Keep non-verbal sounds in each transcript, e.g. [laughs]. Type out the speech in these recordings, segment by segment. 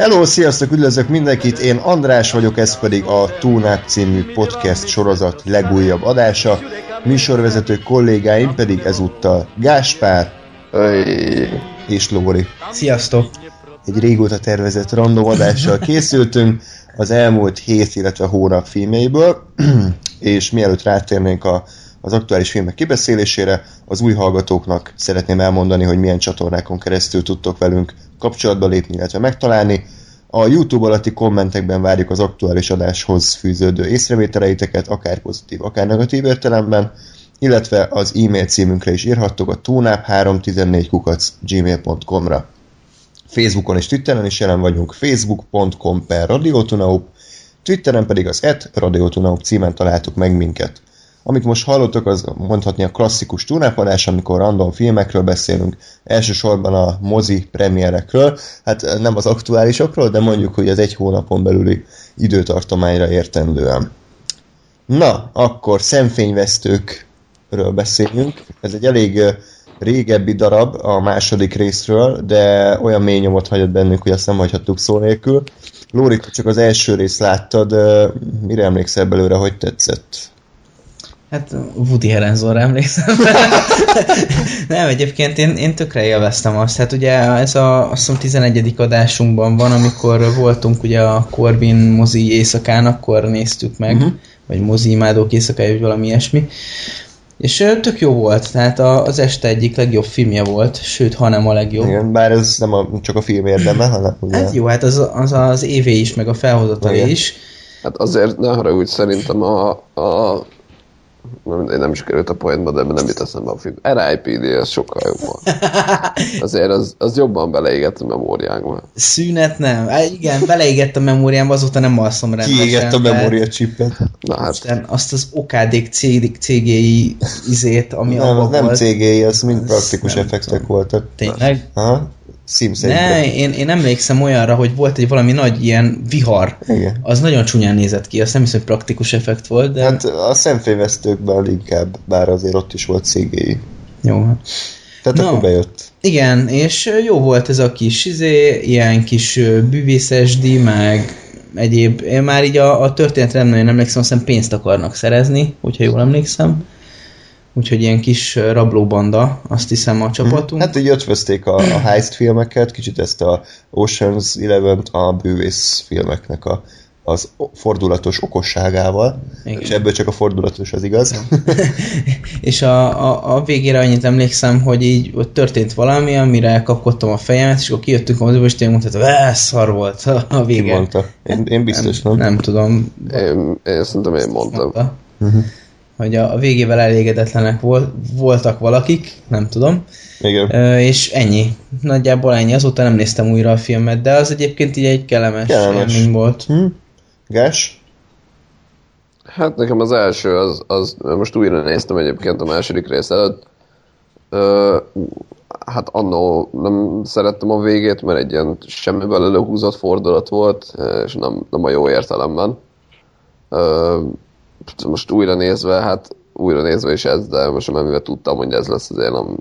Hello, sziasztok, üdvözlök mindenkit, én András vagyok, ez pedig a Túnák című podcast sorozat legújabb adása. Műsorvezető kollégáim pedig ezúttal Gáspár Öy. és Lóri. Sziasztok! Egy régóta tervezett random adással [laughs] készültünk az elmúlt hét, illetve hónap filmjeiből, [clears throat] és mielőtt rátérnénk a, az aktuális filmek kibeszélésére, az új hallgatóknak szeretném elmondani, hogy milyen csatornákon keresztül tudtok velünk kapcsolatba lépni, illetve megtalálni. A YouTube alatti kommentekben várjuk az aktuális adáshoz fűződő észrevételeiteket, akár pozitív, akár negatív értelemben, illetve az e-mail címünkre is írhattok a tónáp314 kukac gmail.com-ra. Facebookon és Twitteren is jelen vagyunk, facebook.com per Twitteren pedig az et radiotunaup címen találtuk meg minket. Amit most hallottok, az mondhatni a klasszikus túlnápadás, amikor random filmekről beszélünk, elsősorban a mozi premierekről, hát nem az aktuálisokról, de mondjuk, hogy az egy hónapon belüli időtartományra értendően. Na, akkor szemfényvesztőkről beszéljünk. Ez egy elég régebbi darab a második részről, de olyan mély nyomot hagyott bennünk, hogy azt nem hagyhattuk szó nélkül. Lóri, csak az első részt láttad, mire emlékszel belőle, hogy tetszett? Hát Woody Harrelsonra emlékszem. [laughs] nem, egyébként én, én tökre élveztem azt. Hát ugye ez a azt hiszem 11. adásunkban van, amikor voltunk ugye a Corbin mozi éjszakán, akkor néztük meg, uh-huh. vagy mozi imádók éjszakája, vagy valami ilyesmi. És tök jó volt, tehát a, az este egyik legjobb filmje volt, sőt, ha nem a legjobb. Igen, bár ez nem a, csak a film érdeme, hanem ugye... Hát jó, hát az az, az évé is, meg a felhozatalé is. Hát azért ne haragudj, szerintem a, a nem, én nem is került a poénba, de nem jut eszembe a film. R.I.P.D. az sokkal jobb volt. [laughs] Azért az, az jobban beleégett a memóriánkba. Szünet nem. Hát igen, beleégett a memóriámba, azóta nem alszom rendesen. Kiégett a memória chipet. Na hát, Aztán azt az okádék cégéi izét, ami Nem, abban az nem volt. CGI, az mind praktikus nem effektek voltak. Tényleg? Aha, Ne, én, én emlékszem olyanra, hogy volt egy valami nagy ilyen vihar. Igen. Az nagyon csúnyán nézett ki, azt nem hiszem, hogy praktikus effekt volt, de Hát a szemfényvesztőkben inkább, bár azért ott is volt CGI. jó. Tehát Na. akkor bejött. Igen, és jó volt ez a kis izé, ilyen kis bűvészesdi, meg egyéb. Én már így a, a történetre nem nagyon emlékszem, azt hiszem pénzt akarnak szerezni, hogyha jól emlékszem. Úgyhogy ilyen kis rablóbanda, azt hiszem a csapatunk. Hát így ötvözték a, a heist filmeket, kicsit ezt a Ocean's Eleven-t a bűvész filmeknek a, az fordulatos okosságával, Igen. és ebből csak a fordulatos az igaz. [laughs] És a, a, a végére annyit emlékszem, hogy így ott történt valami, amire kapkodtam a fejemet, és akkor kijöttünk a moziba, és tényleg mondtad, hogy "Á, szar volt a Ki vége. mondta? Én, én biztos nem. Nem tudom, én, én szerintem én mondtam. mondta, Uh-huh. Hogy a, a végével elégedetlenek vol, voltak valakik, nem tudom, Igen. Ö, és ennyi. Nagyjából ennyi. Azóta nem néztem újra a filmet, de az egyébként így egy kellemes, Kellemes. élmény volt. Hm? Gás? Hát nekem az első, az, az most újra néztem egyébként a második rész előtt. Ö, hát annó nem szerettem a végét, mert egy ilyen semmivel előhúzott fordulat volt, és nem, nem a jó értelemben. Ö, most újra nézve, hát újra nézve is ez, de most már mivel tudtam, hogy ez lesz, azért nem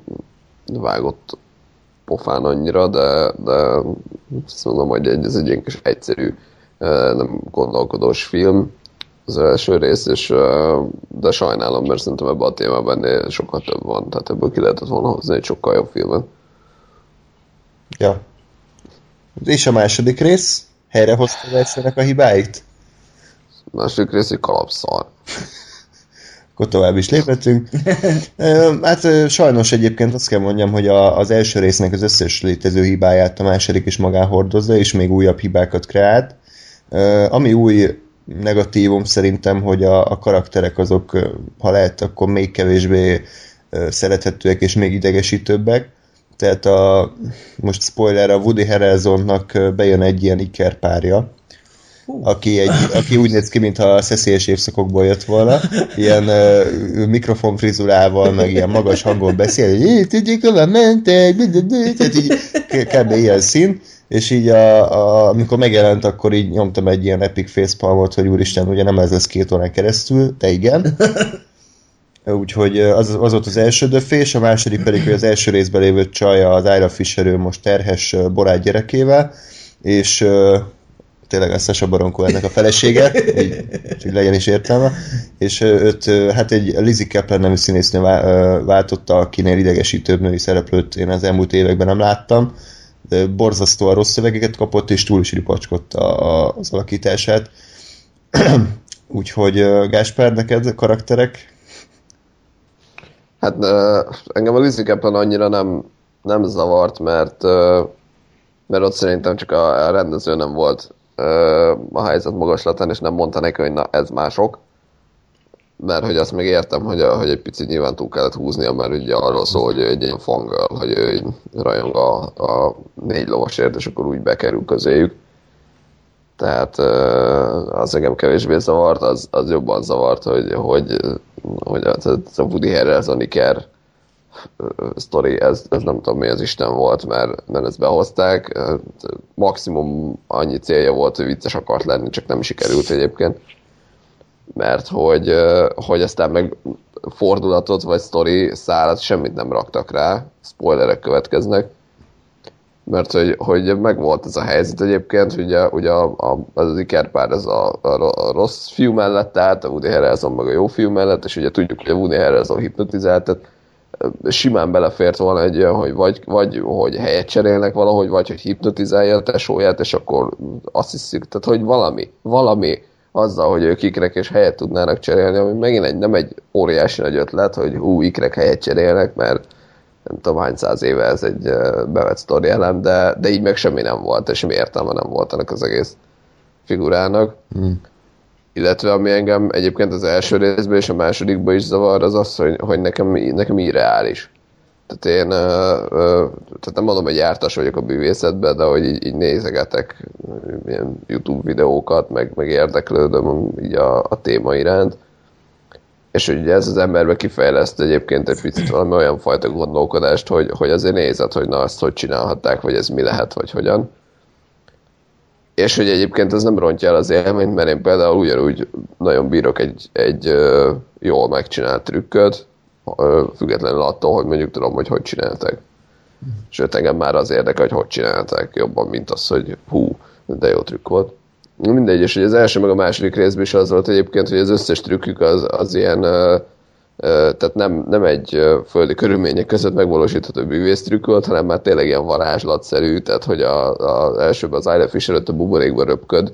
vágott pofán annyira, de, de azt mondom, hogy egy, ez egy ilyen kis egyszerű, nem gondolkodós film az első rész, és, de sajnálom, mert szerintem ebben a témában ennél sokkal több van, tehát ebből ki lehetett volna hozni egy sokkal jobb filmet. Ja. És a második rész? Helyrehozta az elsőnek a hibáit? A második rész egy kalapszar. Akkor tovább is léphetünk. [laughs] Hát sajnos egyébként azt kell mondjam, hogy a, az első résznek az összes létező hibáját a második is magán hordozza, és még újabb hibákat kreált. Ami új negatívum szerintem, hogy a, a karakterek azok, ha lehet, akkor még kevésbé szerethetőek és még idegesítőbbek. Tehát a, most spoiler, a Woody Harrelsonnak bejön egy ilyen ikerpárja, aki, egy, aki úgy néz ki, mintha a szeszélyes évszakokból jött volna, ilyen uh, mikrofonfrizurával, meg ilyen magas hangon beszél, hogy így tudjuk, hova mentek, tehát így kb. ilyen szín, és így a, a, amikor megjelent, akkor így nyomtam egy ilyen epic facepalmot, hogy úristen, ugye nem ez lesz két órán keresztül, de igen. Úgyhogy az, az volt az első döfés, a második pedig, hogy az első részben lévő csaja az Ira Fisher, most terhes borát gyerekével, és tényleg a Sasha Baron ennek a felesége, így, hogy legyen is értelme, és őt hát egy Lizzie Kaplan nevű színésznő váltotta, akinél idegesítőbb női szereplőt én az elmúlt években nem láttam, de borzasztóan rossz szövegeket kapott, és túl is ripacskodta az alakítását. [clears throat] Úgyhogy Gáspár, neked karakterek? Hát engem a Lizzie Kaplan annyira nem, nem zavart, mert mert ott szerintem csak a rendező nem volt a helyzet magaslatán, és nem mondta neki, hogy na ez mások. Mert hogy azt még értem, hogy, hogy egy picit nyilván túl kellett húznia, mert ugye arról szól, hogy ő egy ilyen fanggal, hogy ő rajong a, a négy lovasért, és akkor úgy bekerül közéjük. Tehát az engem kevésbé zavart, az, az jobban zavart, hogy, hogy, hogy a, a Woody Harrelson Iker sztori, ez, ez nem tudom mi az Isten volt, mert, mert ezt behozták. Maximum annyi célja volt, hogy vicces akart lenni, csak nem sikerült egyébként. Mert hogy, hogy aztán meg fordulatot vagy sztori szállat semmit nem raktak rá, spoilerek következnek, mert hogy, hogy megvolt ez a helyzet egyébként, ugye, ugye a, a, az ikerpár ez a, a, a rossz fiú mellett állt, a Woody Harrelson meg a jó fiú mellett, és ugye tudjuk, hogy a Woody Harrelson hipnotizált, tehát simán belefért volna egy olyan, hogy vagy, vagy hogy helyet cserélnek valahogy, vagy hogy hipnotizálja a tesóját, és akkor azt hiszik, tehát hogy valami, valami azzal, hogy ők ikrek és helyet tudnának cserélni, ami megint egy, nem egy óriási nagy ötlet, hogy hú, ikrek helyet cserélnek, mert nem tudom hány száz éve ez egy bevett sztori elem, de, de így meg semmi nem volt, és semmi értelme nem volt ennek az egész figurának. Hmm. Illetve ami engem egyébként az első részben és a másodikban is zavar, az az, hogy, hogy nekem, nekem irreális. Tehát én, tehát nem mondom, hogy jártas vagyok a bűvészetben, de hogy így, így nézegetek ilyen YouTube videókat, meg, meg érdeklődöm így a, a téma iránt. És ugye ez az emberbe kifejleszt egyébként egy picit valami olyan fajta gondolkodást, hogy, hogy azért nézed, hogy na azt hogy csinálhatták, vagy ez mi lehet, vagy hogyan. És hogy egyébként ez nem rontja el az élményt, mert én például ugyanúgy nagyon bírok egy, egy jól megcsinált trükköt, függetlenül attól, hogy mondjuk tudom, hogy hogy csinálták. Sőt, engem már az érdekel, hogy hogy csinálták jobban, mint az, hogy hú, de jó trükk volt. Mindegy, és hogy az első meg a második részben is az volt egyébként, hogy az összes trükkük az, az ilyen tehát nem, nem egy földi körülmények között megvalósítható bűvésztrükk volt, hanem már tényleg ilyen varázslatszerű, tehát hogy a, elsőben az Isla Fisher a buborékba röpköd,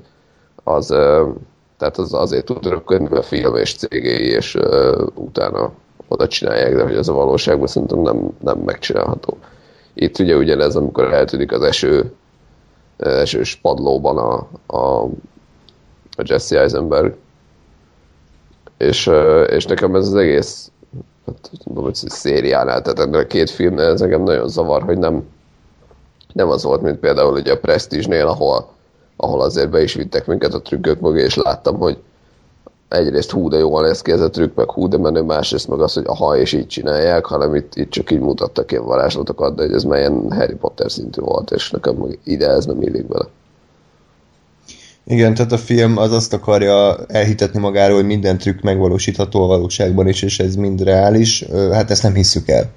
az, tehát az azért tud röpködni, mert film és cégéi, és utána oda csinálják, de hogy az a valóságban szerintem nem, nem megcsinálható. Itt ugye ugyanez, amikor eltűnik az eső, esős padlóban a, a, a Jesse Eisenberg, és, és nekem ez az egész hát, tudom, hogy szériánál, tehát ennél a két filmnél ez engem nagyon zavar, hogy nem, nem az volt, mint például ugye a Prestige-nél, ahol, ahol azért be is vittek minket a trükkök mögé, és láttam, hogy egyrészt hú, de jól lesz ki ez a trükk, meg hú, de menő, másrészt meg az, hogy aha, és így csinálják, hanem itt, itt csak így mutattak ilyen varázslatokat, de hogy ez melyen Harry Potter szintű volt, és nekem ide ez nem illik bele. Igen, tehát a film az azt akarja elhitetni magáról, hogy minden trükk megvalósítható a valóságban is, és ez mind reális. Hát ezt nem hisszük el.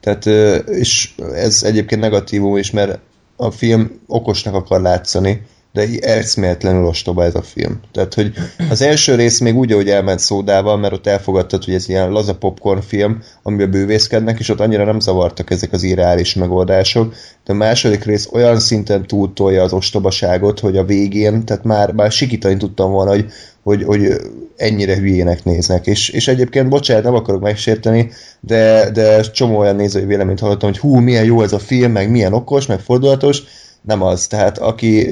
Tehát, és ez egyébként negatívum is, mert a film okosnak akar látszani, de eszméletlenül ostoba ez a film. Tehát, hogy az első rész még úgy, hogy elment szódával, mert ott elfogadtad, hogy ez ilyen laza popcorn film, amiben bővészkednek, és ott annyira nem zavartak ezek az irreális megoldások, de a második rész olyan szinten túltolja az ostobaságot, hogy a végén, tehát már, már sikítani tudtam volna, hogy, hogy, hogy ennyire hülyének néznek. És, és egyébként, bocsánat, nem akarok megsérteni, de, de csomó olyan nézői véleményt hallottam, hogy hú, milyen jó ez a film, meg milyen okos, meg fordulatos, nem az. Tehát aki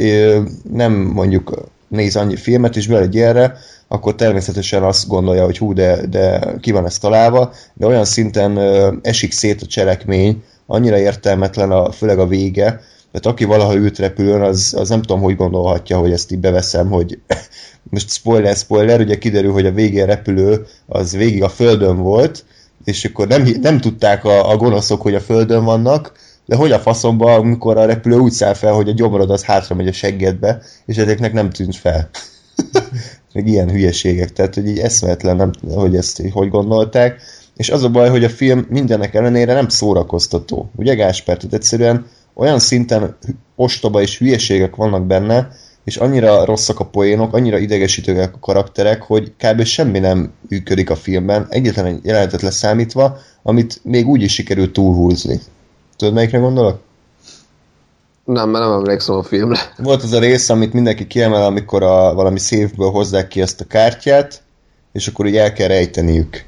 nem mondjuk néz annyi filmet, és egy ilyenre, akkor természetesen azt gondolja, hogy hú, de, de ki van ez találva, de olyan szinten esik szét a cselekmény, annyira értelmetlen, a, főleg a vége, Tehát aki valaha ült repülőn, az, az nem tudom, hogy gondolhatja, hogy ezt így beveszem, hogy [laughs] most spoiler, spoiler, ugye kiderül, hogy a végén repülő az végig a földön volt, és akkor nem, nem tudták a, a gonoszok, hogy a földön vannak, de hogy a faszomba, amikor a repülő úgy száll fel, hogy a gyomrod az hátra megy a seggedbe, és ezeknek nem tűnt fel. [laughs] Meg ilyen hülyeségek, tehát hogy így eszméletlen, nem, hogy ezt így hogy gondolták. És az a baj, hogy a film mindenek ellenére nem szórakoztató. Ugye Gásper? Tehát egyszerűen olyan szinten ostoba és hülyeségek vannak benne, és annyira rosszak a poénok, annyira idegesítőek a karakterek, hogy kb. semmi nem működik a filmben, egyetlen egy jelenetet leszámítva, amit még úgy is sikerült túlhúzni. Tudod, melyikre gondolok? Nem, mert nem emlékszem a filmre. Volt az a rész, amit mindenki kiemel, amikor a, valami szévből hozzák ki ezt a kártyát, és akkor úgy el kell rejteniük.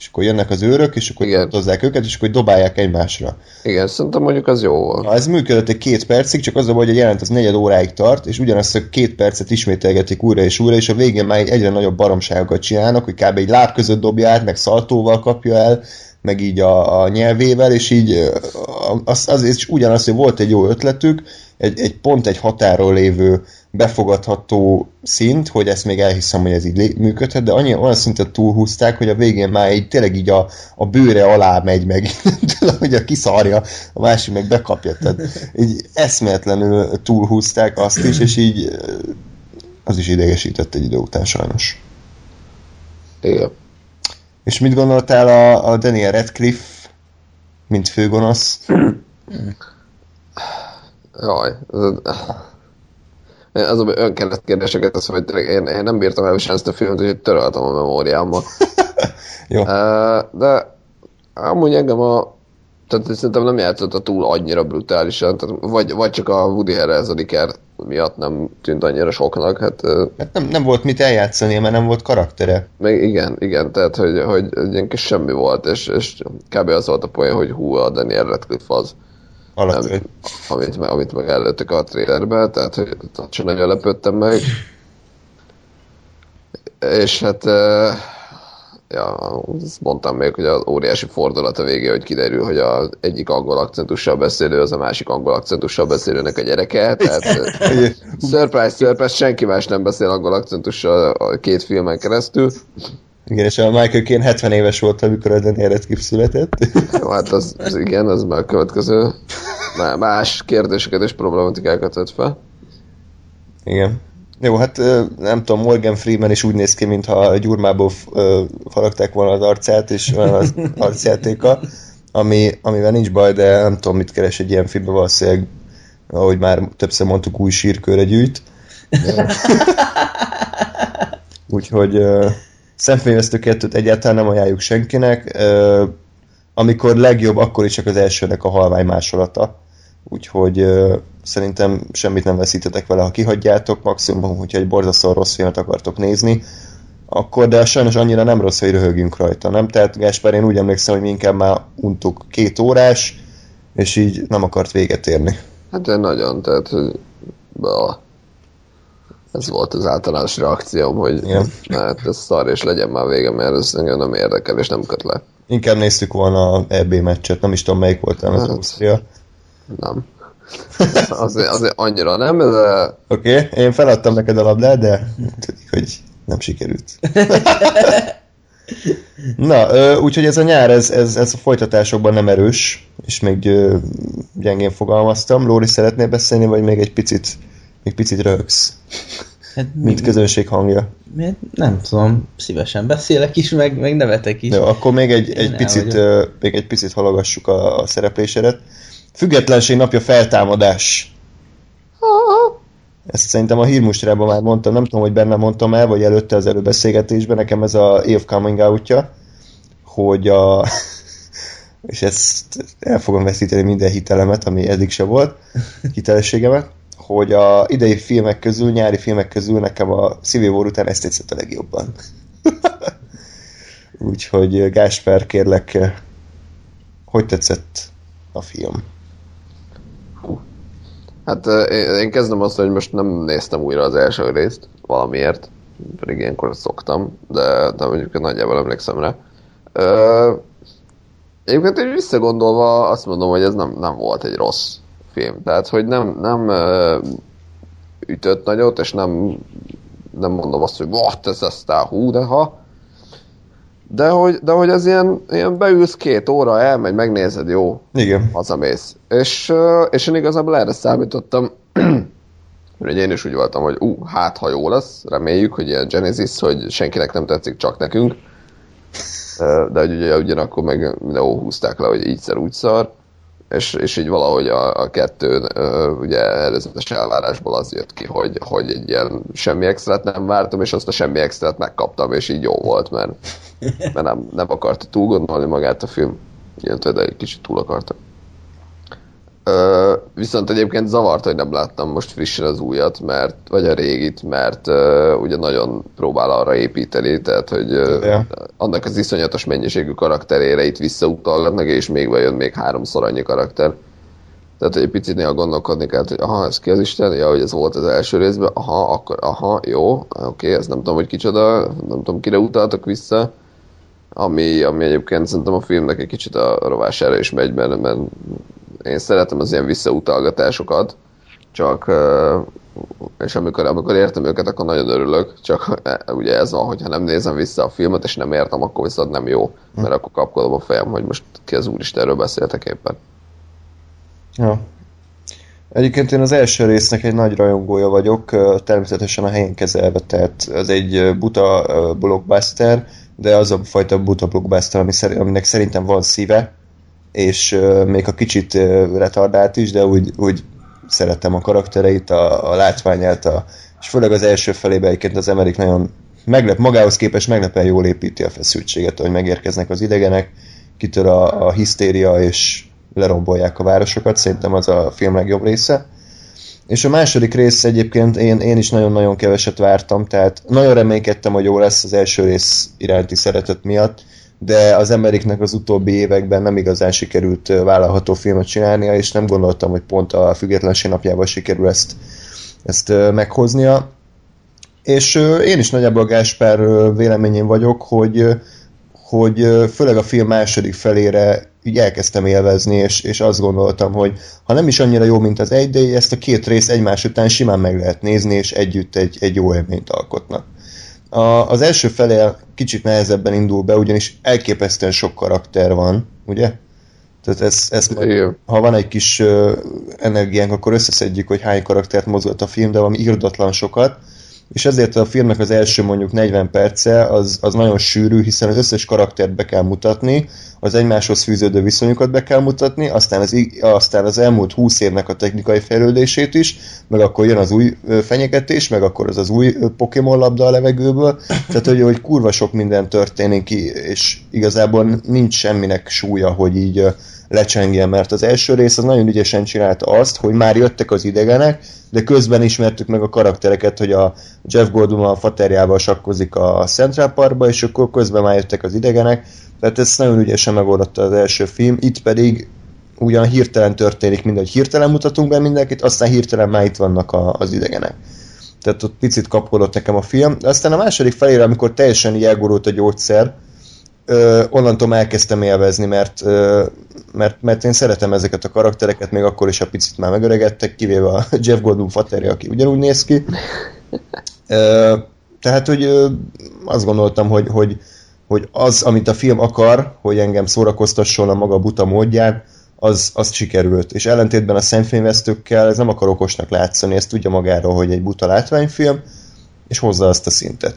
És akkor jönnek az őrök, és akkor hozzák őket, és akkor dobálják egymásra. Igen, szerintem mondjuk az jó volt. Na, ez működött egy két percig, csak az a baj, hogy a jelent az negyed óráig tart, és ugyanazt a két percet ismételgetik újra és újra, és a végén már egy egyre nagyobb baromságokat csinálnak, hogy kb. egy láb között dobja át, meg szaltóval kapja el, meg így a, a nyelvével, és így az, az is ugyanaz, hogy volt egy jó ötletük, egy, egy pont egy határól lévő befogadható szint, hogy ezt még elhiszem, hogy ez így működhet, de annyi, olyan szintet túlhúzták, hogy a végén már így tényleg így a, a bőre alá megy meg, [laughs] hogy a kiszarja, a másik meg bekapja. Tehát így eszméletlenül túlhúzták azt is, és így az is idegesített egy idő után sajnos. Igen. És mit gondoltál a, a Daniel Radcliffe, mint főgonosz? Jaj. Az a önkérdett kérdéseket teszem, hogy én, én nem bírtam elviselni ezt a filmet, úgyhogy töröltem a memóriámba. [laughs] Jó. De amúgy engem a tehát szerintem nem játszotta túl annyira brutálisan, tehát vagy, vagy csak a Woody Harrelson miatt nem tűnt annyira soknak, hát Hát nem, nem volt mit eljátszani, mert nem volt karaktere. meg igen, igen, tehát hogy, hogy ilyen kis semmi volt, és, és kb. az volt a poén, hogy hú, a Daniel Radcliffe az, Nem, amit, me- amit meg előttek a trailerbe, tehát hogy sem nagyon lepődtem meg. És hát, ja, azt mondtam még, hogy az óriási fordulat a végé, hogy kiderül, hogy az egyik angol akcentussal beszélő, az a másik angol akcentussal beszélőnek a gyereke, tehát surprise, surprise, senki más nem beszél angol akcentussal a két filmen keresztül. Igen, és a Michael Caine 70 éves volt, amikor a Daniel Radcliffe született. Jó, hát az, az igen, az már a következő Má- más kérdéseket és problematikákat vett fel. Igen. Jó, hát nem tudom, Morgan Freeman is úgy néz ki, mintha a gyurmából faragták volna az arcát, és van az [laughs] arcjátéka, ami, amivel nincs baj, de nem tudom, mit keres egy ilyen filmben, valószínűleg, ahogy már többször mondtuk, új sírkőre gyűjt. [laughs] Úgyhogy szemfényvesztő kettőt egyáltalán nem ajánljuk senkinek. Amikor legjobb, akkor is csak az elsőnek a halvány másolata. Úgyhogy szerintem semmit nem veszítetek vele, ha kihagyjátok, maximum, hogyha egy borzasztóan rossz filmet akartok nézni, akkor, de sajnos annyira nem rossz, hogy röhögünk rajta, nem? Tehát Gáspár, én úgy emlékszem, hogy mi inkább már untuk két órás, és így nem akart véget érni. Hát de nagyon, tehát hogy bah. Ez volt az általános reakcióm, hogy Igen. hát ez szar és legyen már vége, mert ez engem nem érdekel és nem köt le. Inkább néztük volna a EB meccset, nem is tudom melyik volt, nem az Hát. Ausztria. Nem. [laughs] Azért, azért annyira nem, de Oké, okay, én feladtam neked a labdát, de tudik, hogy nem sikerült. [laughs] Na, úgyhogy ez a nyár, ez, ez, ez a folytatásokban nem erős, és még gyengén fogalmaztam. Lóri, szeretnél beszélni, vagy még egy picit, még picit röhögsz, Hát, [laughs] mint közönség hangja? mi- nem tudom, szívesen beszélek is, meg, meg nevetek is. Jó, akkor még egy, egy Én picit, ö, még egy picit halogassuk a, a szereplésedet. Függetlenség napja feltámadás. Ezt szerintem a hírmustrában már mondtam, nem tudom, hogy benne mondtam el, vagy előtte az előbeszélgetésben, nekem ez a Eve Coming Out-ja, hogy a... [laughs] és ezt el fogom veszíteni minden hitelemet, ami eddig se volt, hitelességemet, hogy a idei filmek közül, nyári filmek közül nekem a Civil War után ezt tetszett a legjobban. [laughs] Úgyhogy Gásper, kérlek, hogy tetszett a film? hát én, én kezdem azt, hogy most nem néztem újra az első részt, valamiért, pedig ilyenkor szoktam, de, de mondjuk nagyjából emlékszem rá. Ö, egyébként így visszagondolva azt mondom, hogy ez nem, nem volt egy rossz film. Tehát, hogy nem, nem ütött nagyot, és nem, nem mondom azt, hogy what, ez aztán hú, de ha. De hogy, de hogy ez ilyen, ilyen beülsz két óra, elmegy, megnézed, jó, Igen. hazamész. És, és én igazából erre számítottam, [clears throat] hogy én is úgy voltam, hogy ú, hát ha jó lesz, reméljük, hogy ilyen Genesis, hogy senkinek nem tetszik, csak nekünk. De hogy ugye ugyanakkor meg mindenhol húzták le, hogy ígyszer úgy szar, és, és így valahogy a, a kettő ö, ugye előzetes elvárásból az jött ki, hogy, hogy egy ilyen semmi extrát nem vártam, és azt a semmi extrát megkaptam, és így jó volt, mert, mert nem, nem akarta túl gondolni magát a film, illetve de egy kicsit túl akarta. Ö, viszont egyébként zavart, hogy nem láttam most frissen az újat, mert, vagy a régit, mert ö, ugye nagyon próbál arra építeni, tehát hogy ö, Ja. annak az iszonyatos mennyiségű karakterére itt visszautalgatnak, és még bejön még háromszor annyi karakter. Tehát, hogy egy picit néha gondolkodni kell, hogy aha, ez ki az Isten? Ja, hogy ez volt az első részben, aha, akkor, aha, jó, oké, ez nem tudom, hogy kicsoda, nem tudom, kire utaltak vissza. Ami, ami egyébként szerintem a filmnek egy kicsit a rovására is megy, mert, mert én szeretem az ilyen visszautalgatásokat, csak és amikor, amikor értem őket, akkor nagyon örülök, csak e, ugye ez van, hogyha nem nézem vissza a filmet, és nem értem, akkor viszont nem jó, mert akkor kapkodom a fejem, hogy most ki az úristenről beszéltek éppen. Ja. Egyébként én az első résznek egy nagy rajongója vagyok, természetesen a helyén kezelve, tehát ez egy buta blockbuster, de az a fajta buta blockbuster, aminek szerintem van szíve, és még a kicsit retardált is, de úgy, úgy szerettem a karaktereit, a, a látványát, a, és főleg az első felében egyébként az Emerik nagyon meglep, magához képest meglepően jól építi a feszültséget, hogy megérkeznek az idegenek, kitör a, a hisztéria, és lerombolják a városokat, szerintem az a film legjobb része. És a második rész egyébként én, én is nagyon-nagyon keveset vártam, tehát nagyon reménykedtem, hogy jó lesz az első rész iránti szeretet miatt, de az emberiknek az utóbbi években nem igazán sikerült vállalható filmet csinálnia, és nem gondoltam, hogy pont a függetlenség napjával sikerül ezt, ezt meghoznia. És én is nagyjából Gáspár véleményén vagyok, hogy hogy főleg a film második felére így elkezdtem élvezni, és, és azt gondoltam, hogy ha nem is annyira jó, mint az egy, de ezt a két rész egymás után simán meg lehet nézni, és együtt egy, egy jó élményt alkotnak. A, az első fele kicsit nehezebben indul be, ugyanis elképesztően sok karakter van, ugye? Tehát ez, ez majd, ha van egy kis ö, energiánk, akkor összeszedjük, hogy hány karaktert mozgat a film, de valami irdatlan sokat, és ezért a filmnek az első mondjuk 40 perce az, az nagyon sűrű, hiszen az összes karaktert be kell mutatni, az egymáshoz fűződő viszonyokat be kell mutatni, aztán az, aztán az elmúlt 20 évnek a technikai fejlődését is, meg akkor jön az új fenyegetés, meg akkor az az új Pokémon labda a levegőből, tehát hogy, hogy kurva sok minden történik és igazából nincs semminek súlya, hogy így lecsengjen, mert az első rész az nagyon ügyesen csinálta azt, hogy már jöttek az idegenek, de közben ismertük meg a karaktereket, hogy a Jeff Goldblum a faterjával sakkozik a Central Parkba, és akkor közben már jöttek az idegenek, tehát ezt nagyon ügyesen megoldotta az első film, itt pedig ugyan hirtelen történik mindegy, hirtelen mutatunk be mindenkit, aztán hirtelen már itt vannak a, az idegenek. Tehát ott picit kapkodott nekem a film. Aztán a második felére, amikor teljesen elgurult a gyógyszer, ö, onnantól elkezdtem élvezni, mert, ö, mert, mert én szeretem ezeket a karaktereket, még akkor is, ha picit már megöregedtek, kivéve a [laughs] Jeff Goldblum faterja, aki ugyanúgy néz ki. Ö, tehát, hogy ö, azt gondoltam, hogy, hogy, hogy az, amit a film akar, hogy engem szórakoztasson a maga buta módján, az, az sikerült. És ellentétben a szemfényvesztőkkel ez nem akar okosnak látszani, ezt tudja magáról, hogy egy buta látványfilm, és hozza azt a szintet.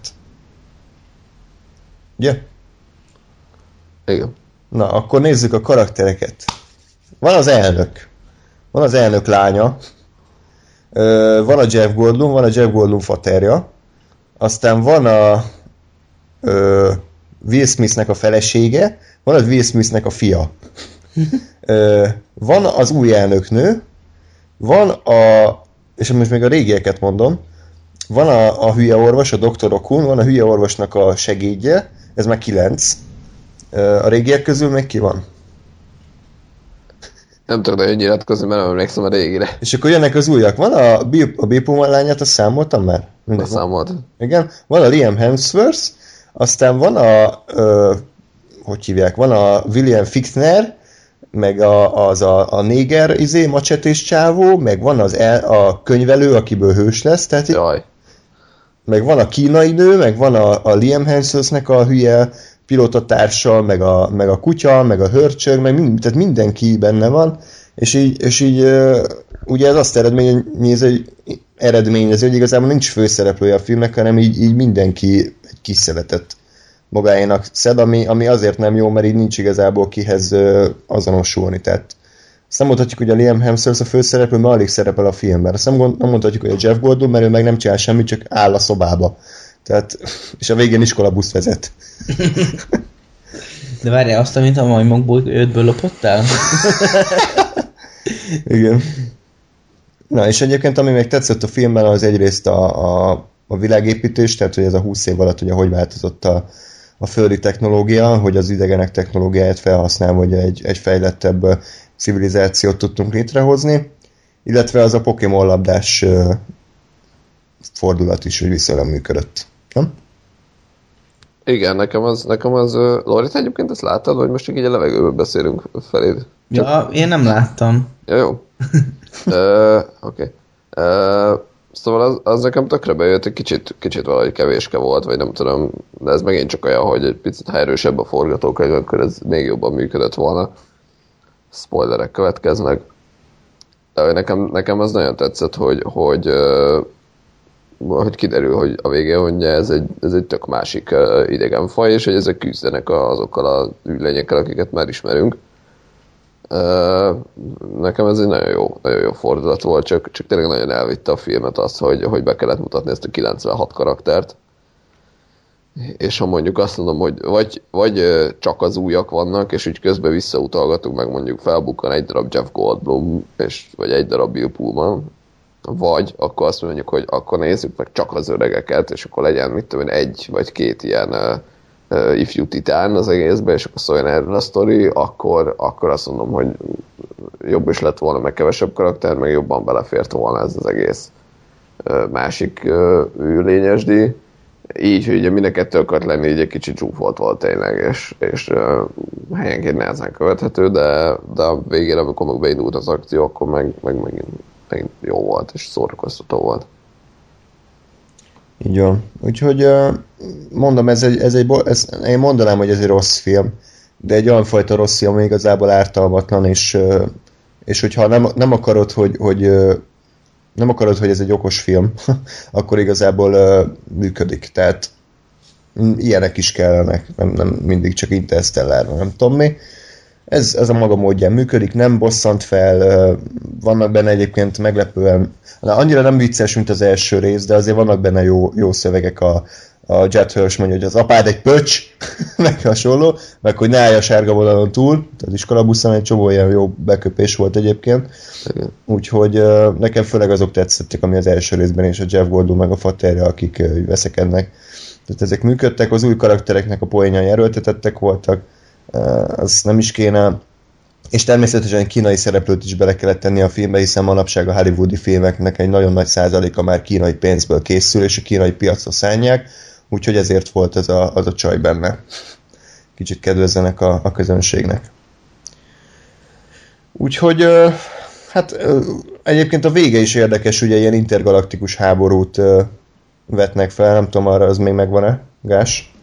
Ugye? Igen. Na, akkor nézzük a karaktereket. Van az elnök. Van az elnök lánya. Ö, van a Jeff Goldblum, van a Jeff Goldblum faterja. Aztán van a ö, Will Smithnek a felesége, van a Will Smithnek a fia. Ö, van az új elnöknő, van a, és most még a régieket mondom, van a, a hülye orvos, a Dr. Okun, van a hülye orvosnak a segédje, ez már kilenc. A régiek közül még ki van? Nem tudok nagyon nyilatkozni, mert nem emlékszem a régire. És akkor jönnek az újak. Van a, Bill, a Pullman lányát, azt számoltam már? Mindegy, van. számolt. Igen. Van a Liam Hemsworth, aztán van a, ö, hogy hívják, van a William Fichtner, meg a, az a, a néger izé, macsetés csávó, meg van az el, a könyvelő, akiből hős lesz, tehát Jaj. meg van a kínai nő, meg van a, a Liam Hemsworthnek a hülye pilótatársa, meg a, meg a kutya, meg a hörcsög, meg mind, tehát mindenki benne van, és így, és így ugye ez azt eredményezi, eredményezi, hogy igazából nincs főszereplője a filmnek, hanem így, így mindenki egy kis szeretett magáénak szed, ami, ami azért nem jó, mert így nincs igazából kihez azonosulni, tehát azt nem mondhatjuk, hogy a Liam Hemsworth a főszereplő, mert alig szerepel a filmben. Azt nem, gond, nem mondhatjuk, hogy a Jeff Goldblum, mert ő meg nem csinál semmit, csak áll a szobába. Tehát, és a végén iskolabuszt vezet. De várjál, azt, amit a majmokból ötből lopottál? Igen. Na, és egyébként ami még tetszett a filmben, az egyrészt a, a, a világépítés, tehát hogy ez a 20 év alatt ugye hogy változott a, a földi technológia, hogy az idegenek technológiáját felhasználva, hogy egy, egy fejlettebb civilizációt tudtunk létrehozni, illetve az a Pokémon labdás fordulat is, hogy viszonylag működött. Nem? Igen, nekem az, nekem az, Lori, te egyébként ezt láttad, vagy most csak így a levegőből beszélünk feléd? Ja, én nem láttam. Ja, jó. [laughs] Oké. Ö, Szóval az, az nekem tökre bejött, egy kicsit, kicsit valahogy kevéske volt, vagy nem tudom, de ez megint csak olyan, hogy egy picit ha erősebb a forgatókönyv, akkor ez még jobban működött volna. Spoilerek következnek. De hogy nekem, nekem az nagyon tetszett, hogy, hogy, ö, hogy kiderül, hogy a végén, hogy ez egy, ez egy tök másik ö, idegenfaj, és hogy ezek küzdenek azokkal az űrlényekkel, akiket már ismerünk. Ö, Nekem ez egy nagyon jó, nagyon jó fordulat volt, csak, csak tényleg nagyon elvitte a filmet az, hogy, hogy be kellett mutatni ezt a 96 karaktert. És ha mondjuk azt mondom, hogy vagy, vagy csak az újak vannak, és úgy közben visszautalgatunk, meg mondjuk felbukkan egy darab Jeff Goldblum, és, vagy egy darab Bill Pullman, vagy akkor azt mondjuk, hogy akkor nézzük meg csak az öregeket, és akkor legyen, mit tudom én, egy vagy két ilyen uh, ifjú titán az egészben, és akkor szóljon erről a sztori, akkor, akkor azt mondom, hogy jobb is lett volna, meg kevesebb karakter, meg jobban belefért volna ez az egész másik uh, lényesdi. Így, hogy ugye mind a kettő akart lenni, így egy kicsit zsúfolt volt tényleg, és, és helyenként nehezen követhető, de, de a végén, amikor meg beindult az akció, akkor meg, meg megint, megint jó volt, és szórakoztató volt. Így van. Úgyhogy mondom, ez egy, ez egy, ez, én mondanám, hogy ez egy rossz film, de egy olyan fajta rossz film, ami igazából ártalmatlan, és, és hogyha nem, nem akarod, hogy, hogy nem akarod, hogy ez egy okos film, [laughs] akkor igazából működik. Tehát mm, ilyenek is kellenek, nem, nem mindig csak Interstellar, nem tudom mi. Ez, ez a maga módján működik, nem bosszant fel, vannak benne egyébként meglepően, na, annyira nem vicces, mint az első rész, de azért vannak benne jó, jó szövegek a, a Jet Hirsch mondja, hogy az apád egy pöcs, [laughs] meg hasonló, meg hogy ne állj a sárga vonalon túl, tehát iskolabuszon egy csomó ilyen jó beköpés volt egyébként, úgyhogy nekem főleg azok tetszettek, ami az első részben, és a Jeff Goldblum meg a Faterja, akik veszekednek. Tehát ezek működtek, az új karaktereknek a poénjai erőltetettek voltak, ö, az nem is kéne, és természetesen kínai szereplőt is bele kellett tenni a filmbe, hiszen manapság a hollywoodi filmeknek egy nagyon nagy százaléka már kínai pénzből készül, és a kínai piacra szállják, úgyhogy ezért volt ez a, az a csaj benne. Kicsit kedvezzenek a, a közönségnek. Úgyhogy, ö, hát ö, egyébként a vége is érdekes, ugye ilyen intergalaktikus háborút vetnek fel, nem tudom, arra az még megvan-e, Gás?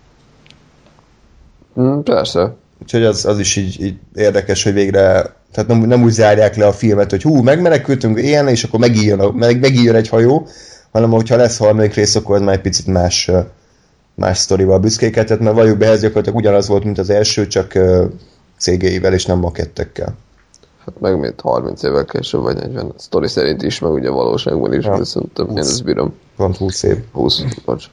Mm, persze. Úgyhogy az, az is így, így érdekes, hogy végre, tehát nem, nem úgy zárják le a filmet, hogy hú, megmenekültünk ilyen, és akkor megíjön, a, meg, megíjön egy hajó, hanem hogyha lesz harmadik rész, akkor az már egy picit más, más sztorival büszkékedhet, mert valljuk be, ez gyakorlatilag ugyanaz volt, mint az első, csak CG-vel és nem makettekkel. Hát meg mint 30 évvel később, vagy 40. A sztori szerint is, meg ugye valóságban is, ja. szerintem én ezt bírom. Pont 20 év. 20, bocs.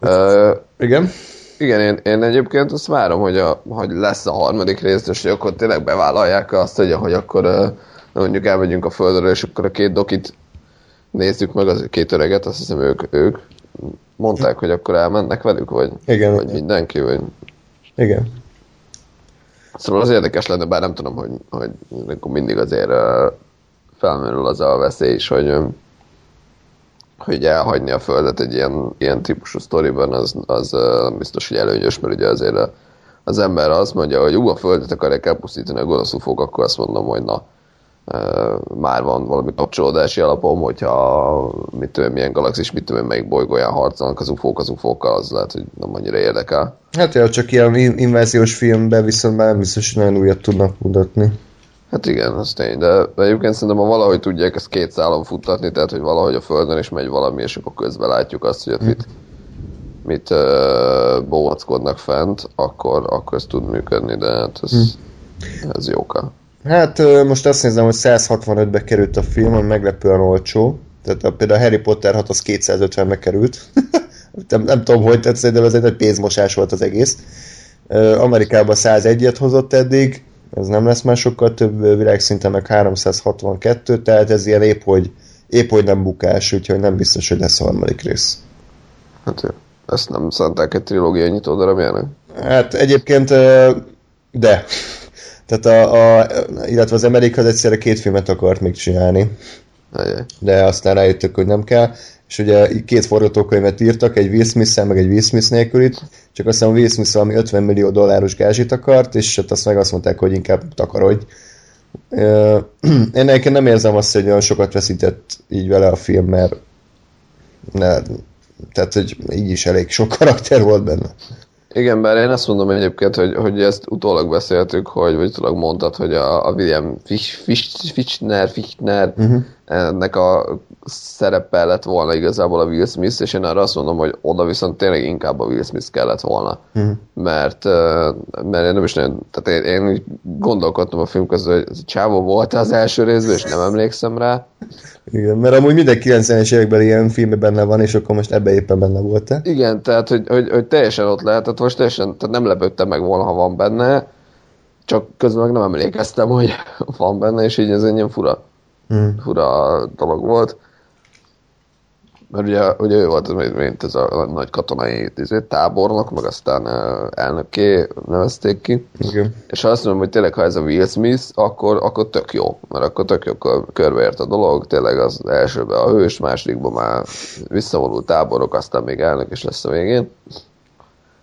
Uh, Igen? Igen, én, én egyébként azt várom, hogy, a, hogy lesz a harmadik rész, és hogy akkor tényleg bevállalják azt, hogy, hogy akkor uh, mondjuk elmegyünk a földről, és akkor a két dokit nézzük meg, az két öreget, azt hiszem ők, ők mondták, hogy akkor elmennek velük, vagy, Igen. vagy mindenki, vagy... Igen. Szóval az érdekes lenne, bár nem tudom, hogy, hogy mindig azért uh, felmerül az a veszély is, hogy, um, hogy elhagyni a Földet egy ilyen, ilyen típusú sztoriban, az, az nem biztos, hogy előnyös, mert ugye azért az ember azt mondja, hogy ú, a földet akarják elpusztítani a gonosz ufók, akkor azt mondom, hogy na, már van valami kapcsolódási alapom, hogyha mit tudom, milyen galaxis, mit tudom, melyik bolygóján harcolnak az ufók az ufókkal, az lehet, hogy nem annyira érdekel. Hát ja, csak ilyen inváziós filmben viszont már nem biztos, hogy nagyon újat tudnak mutatni. Hát igen, az tény, de, de egyébként szerintem, ha valahogy tudják ezt két szálon futtatni, tehát hogy valahogy a Földön is megy valami, és akkor közben látjuk azt, hogy ott mit, mit uh, bóvackodnak fent, akkor, akkor ez tud működni, de hát ez, hm. ez jóka. Hát most azt nézem, hogy 165-be került a film, ami meglepően olcsó. Tehát a, például a Harry Potter 6 az 250-be került. [laughs] nem, nem tudom, hogy tehát szerintem ez egy nagy pénzmosás volt az egész. Amerikában 101-et hozott eddig, ez nem lesz már sokkal több világszinten, meg 362, tehát ez ilyen épp, hogy, épp, hogy nem bukás, úgyhogy nem biztos, hogy lesz a harmadik rész. Hát ezt nem szánták egy trilógia nyitó darabjának? Hát egyébként de. Tehát a, a, illetve az Amerika az egyszerre két filmet akart még csinálni. Ajaj. De aztán rájöttök, hogy nem kell. És ugye két forgatókönyvet írtak, egy Will smith meg egy Will Smith nélkülit, csak aztán Will Smith valami 50 millió dolláros gázsit akart, és hát azt meg azt mondták, hogy inkább takarodj. [clears throat] Én nekem nem érzem azt, hogy olyan sokat veszített így vele a film, mert ne, tehát, hogy így is elég sok karakter volt benne. Igen, bár én azt mondom egyébként, hogy, hogy ezt utólag beszéltük, hogy, vagy utólag mondtad, hogy a, a William Fichtner, Fichtner uh-huh. Ennek a szerepe lett volna igazából a Will Smith, és én arra azt mondom, hogy oda viszont tényleg inkább a Will Smith kellett volna. Uh-huh. Mert, mert én nem is nagyon, tehát én, én gondolkodtam a film közül, hogy Csávó volt az első részben, és nem emlékszem rá. Igen, mert amúgy minden 90-es években ilyen filmben benne van, és akkor most ebbe éppen benne volt -e? Igen, tehát hogy, hogy, hogy, teljesen ott lehetett, most teljesen, tehát nem lepődtem meg volna, ha van benne, csak közben meg nem emlékeztem, hogy [laughs] van benne, és így ez egy ilyen fura, hmm. fura dolog volt. Mert ugye, ugye ő volt, mint ez a nagy katonai izé, tábornok, meg aztán elnökké nevezték ki. Igen. És ha azt mondom, hogy tényleg, ha ez a Will Smith, akkor, akkor tök jó, mert akkor tök jó körbeért a dolog, tényleg az elsőben a hős, másodikban már visszavonult táborok, aztán még elnök is lesz a végén.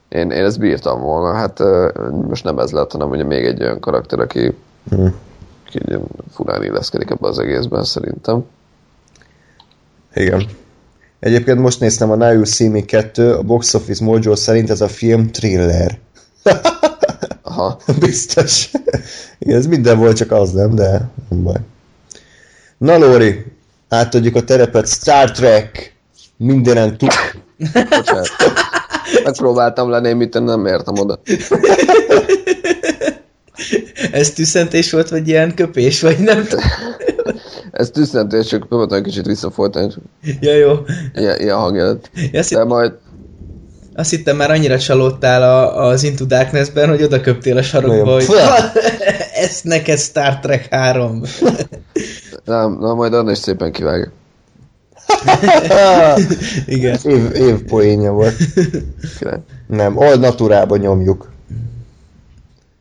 Én, én ezt bírtam volna, hát most nem ez lett, hanem ugye még egy olyan karakter, aki, hmm. Aki furán illeszkedik ebbe az egészben szerintem. Igen. Egyébként most néztem a Now You See Me 2, a Box Office Mojo szerint ez a film thriller. [laughs] Aha. [laughs] Biztos. Igen, ez minden volt, csak az nem, de nem baj. Na Lóri, átadjuk a terepet Star Trek. Mindenen tud. [laughs] Megpróbáltam lenni, mit nem értem oda. [laughs] Ez tüszentés volt, vagy ilyen köpés, vagy nem [laughs] Ez tüsszentés, csak próbáltam egy kicsit visszafolytani. Ja, jó. Ilyen, ilyen hangjelet. Ja, De hitt... majd... Azt hittem már annyira csalódtál a, az Into Darkness-ben, hogy oda köptél a sarokba, hogy [laughs] ez neked Star Trek 3. nem, na majd annak is szépen kivágja. Igen. Év, év poénja volt. Nem, old naturába nyomjuk.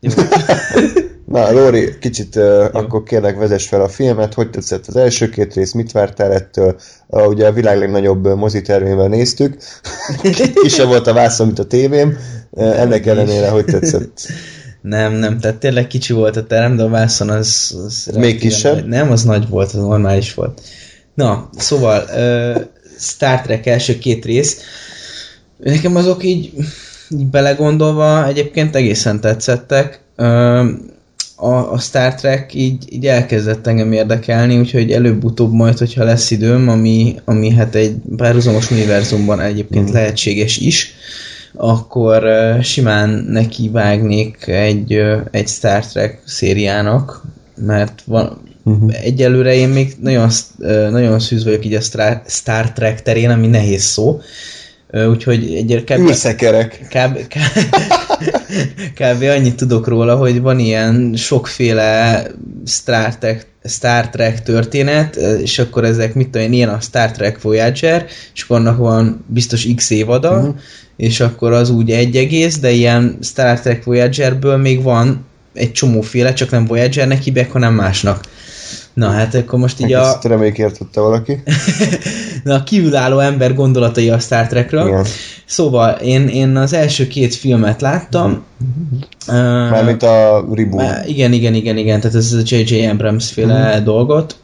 [laughs] Na, Lóri, kicsit uh, akkor kérlek vezess fel a filmet, hogy tetszett az első két rész, mit vártál ettől? Uh, ugye a világ legnagyobb mozitermével néztük, [laughs] kisebb volt a vászon, mint a tévém, uh, ennek ellenére hogy tetszett? Nem, nem, tehát tényleg kicsi volt a terem, de a vászon az... az Még kisebb? Nagy. Nem, az nagy volt, az normális volt. Na, szóval uh, Star Trek első két rész, nekem azok így, így belegondolva egyébként egészen tetszettek. A, a Star Trek így, így elkezdett engem érdekelni, úgyhogy előbb-utóbb majd, hogyha lesz időm, ami, ami hát egy párhuzamos univerzumban egyébként mm. lehetséges is, akkor simán neki vágnék egy, egy Star Trek szériának, mert van, uh-huh. egyelőre én még nagyon, nagyon szűz vagyok így a Star Trek terén, ami nehéz szó, úgyhogy egy kb. Űrszekerek. Kb, kb, kb. annyit tudok róla, hogy van ilyen sokféle Star Trek, Star Trek történet, és akkor ezek, mit tudom én, ilyen a Star Trek Voyager, és akkor annak van biztos x évada, uh-huh. és akkor az úgy egy egész, de ilyen Star Trek Voyagerből még van egy csomóféle, csak nem Voyagernek hívják, hanem másnak. Na hát akkor most így a, Ezt reméljük értette valaki. [laughs] na, a kívülálló ember gondolatai a Star Trekről. Igen. Szóval én, én az első két filmet láttam. Ö, Mármint a reboot. Igen, igen, igen, igen, tehát ez a J.J. Abrams féle Mhm. dolgot.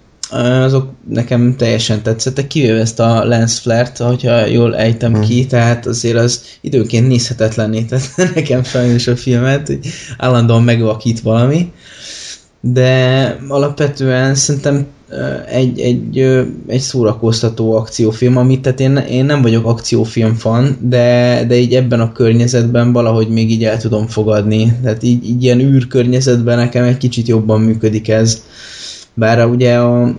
Azok nekem teljesen tetszettek, kivéve ezt a Lens Flare-t, hogyha jól ejtem Mhm. ki, tehát azért az időnként nézhetetlenné tette [laughs] nekem sajnos a filmet, hogy állandóan megvakít valami. De alapvetően szerintem egy, egy, egy szórakoztató akciófilm, amit tehát én, én nem vagyok akciófilm fan, de, de így ebben a környezetben valahogy még így el tudom fogadni. Tehát így, így ilyen űrkörnyezetben nekem egy kicsit jobban működik ez. Bár ugye a,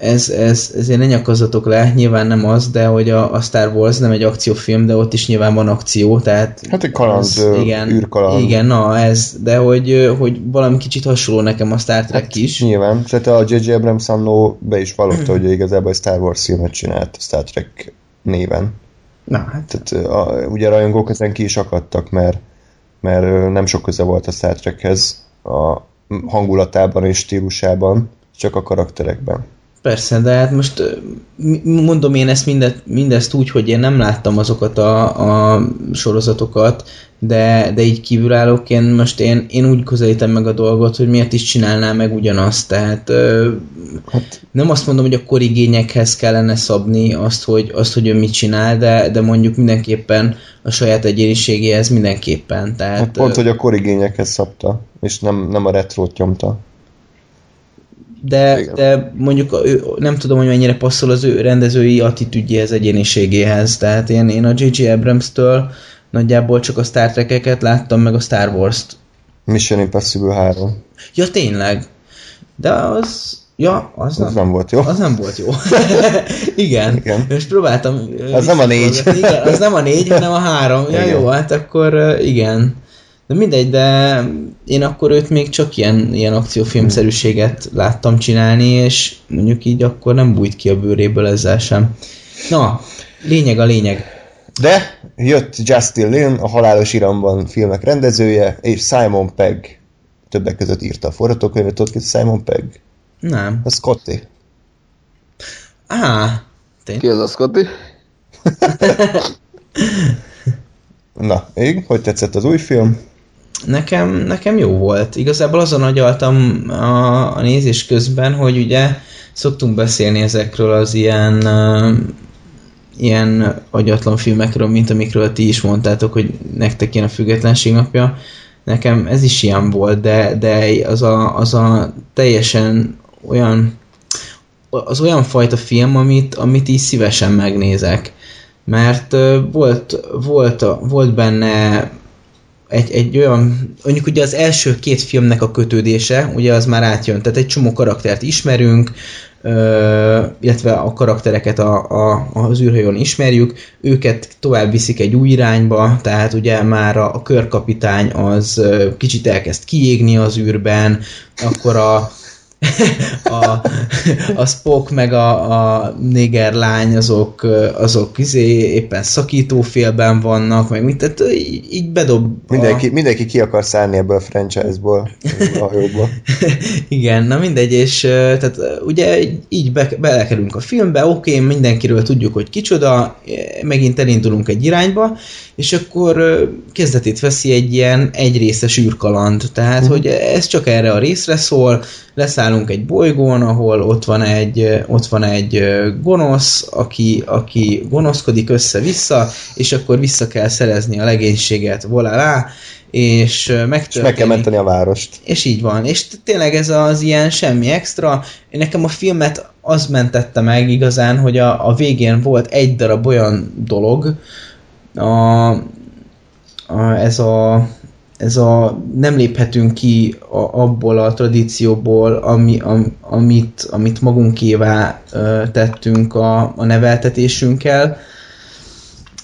ez, ez, ezért ne nyakazzatok le, nyilván nem az, de hogy a, a Star Wars nem egy akciófilm, de ott is nyilván van akció, tehát... Hát egy kaland, ö, igen, űrkaland. Igen, na ez, de hogy, hogy valami kicsit hasonló nekem a Star Trek Hát, is. Nyilván. Tehát a J.J. Abrams annó be is vallotta, hogy igazából egy Star Wars filmet csinált a Star Trek néven. Na, hát Tehát a, ugye a rajongók ezen ki is akadtak, mert, mert nem sok köze volt a Star Trekhez a hangulatában és stílusában, csak a karakterekben. Persze, de hát most mondom én ezt mindet, mindezt úgy, hogy én nem láttam azokat a, a sorozatokat, de, de így kívülállóként most én, én úgy közelítem meg a dolgot, hogy miért is csinálná meg ugyanazt. Tehát Hát, nem azt mondom, hogy a korigényekhez kellene szabni azt, hogy, azt, hogy ő mit csinál, de, de mondjuk mindenképpen a saját egyéniségéhez mindenképpen. Tehát, hát pont, hogy a korigényekhez szabta, és nem, nem a retrót nyomta. De, Igen. de mondjuk ő, nem tudom, hogy mennyire passzol az ő rendezői attitűdjéhez, egyéniségéhez. Tehát én, én a J.J. Abrams-től nagyjából csak a Star Trek-eket láttam, meg a Star Wars-t. Mission Impossible 3. Ja, tényleg. De az... Ja, az nem, Az nem volt jó. az nem volt jó. [laughs] Igen. Igen. Most próbáltam... Az nem a négy. Igen, az nem a négy, hanem a három. Ja, Igen. jó, hát akkor igen. De mindegy, de én akkor őt még csak ilyen, ilyen akciófilmszerűséget láttam csinálni, és mondjuk így akkor nem bújt ki a bőréből ezzel sem. Na, lényeg a lényeg. De jött Justin Lin, a Halálos Iramban filmek rendezője, és Simon Pegg többek között írta a forgatókönyvet, tudod ki Simon Pegg? Nem. A Scotty. Á, tény. Ki az a Scotty? [laughs] Na, ég, hogy tetszett az új film? Nekem, nekem jó volt. Igazából azon agyaltam a, a nézés közben, hogy ugye szoktunk beszélni ezekről az ilyen uh, ilyen agyatlan filmekről, mint amikről ti is mondtátok, hogy nektek ilyen a függetlenség napja. Nekem ez is ilyen volt, de, de az, a, az a teljesen olyan az olyan fajta film, amit, amit így szívesen megnézek. Mert ö, volt, volt, volt benne egy, egy olyan, mondjuk ugye az első két filmnek a kötődése, ugye az már átjön, tehát egy csomó karaktert ismerünk, ö, illetve a karaktereket a, a, az űrhajón ismerjük, őket tovább viszik egy új irányba, tehát ugye már a, a körkapitány az kicsit elkezd kiégni az űrben, akkor a a, a Spock meg a, a néger lány azok, azok izé éppen szakítófélben vannak, meg mit, tehát így, így bedob Mindenki, a... mindenki ki akar szállni ebből a franchise-ból, a hajóból. [laughs] Igen, na mindegy, és tehát ugye így be, belekerülünk a filmbe, oké, okay, mindenkiről tudjuk, hogy kicsoda, megint elindulunk egy irányba, és akkor kezdetét veszi egy ilyen egyrészes űrkaland, tehát, hogy ez csak erre a részre szól, leszállunk egy bolygón, ahol ott van egy, ott van egy gonosz, aki, aki gonoszkodik össze-vissza, és akkor vissza kell szerezni a legénységet, voilà, és És meg kell menteni a várost. És így van. És tényleg ez az ilyen semmi extra. Nekem a filmet az mentette meg igazán, hogy a, a végén volt egy darab olyan dolog, a, a, ez a ez a nem léphetünk ki a, abból a tradícióból, ami, am, amit, amit magunkévá ö, tettünk a, a neveltetésünkkel.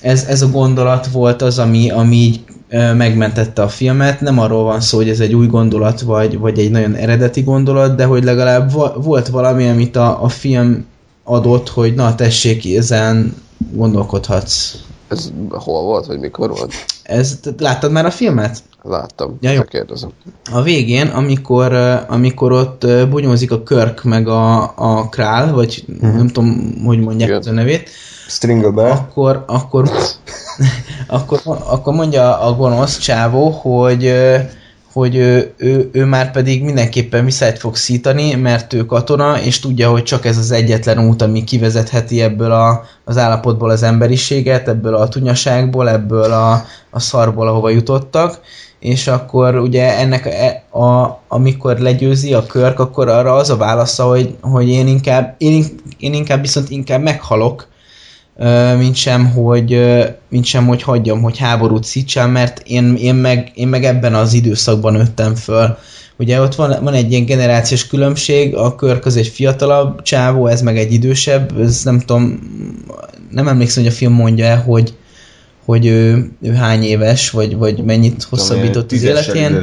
Ez, ez a gondolat volt az, ami, ami így ö, megmentette a filmet. Nem arról van szó, hogy ez egy új gondolat, vagy, vagy egy nagyon eredeti gondolat, de hogy legalább vo- volt valami, amit a, a film adott, hogy na tessék, ezen gondolkodhatsz. Ez hol volt, vagy mikor volt? Ez, láttad már a filmet? Láttam. Ja, jó. Kérdezem. A végén, amikor, amikor ott bunyózik a Körk meg a, a Král, vagy nem tudom, hogy mondják Igen. az a nevét, Stringable. akkor, akkor, [laughs] akkor, akkor mondja a gonosz csávó, hogy, hogy ő, ő, ő már pedig mindenképpen visszát fog szítani, mert ő katona, és tudja, hogy csak ez az egyetlen út, ami kivezetheti ebből a, az állapotból az emberiséget, ebből a tunyaságból, ebből a, a szarból, ahova jutottak, és akkor ugye ennek e- a, amikor legyőzi a körk, akkor arra az a válasza, hogy, hogy én, inkább, én, én inkább viszont inkább meghalok, mint sem, hogy, mint sem, hogy hagyjam, hogy háborút szítsam, mert én, én, meg, én meg ebben az időszakban nőttem föl. Ugye ott van, van egy ilyen generációs különbség, a Körk az egy fiatalabb csávó, ez meg egy idősebb, ez nem tudom, nem emlékszem, hogy a film mondja-e, hogy, hogy ő, ő hány éves, vagy, vagy mennyit hosszabbított az életén.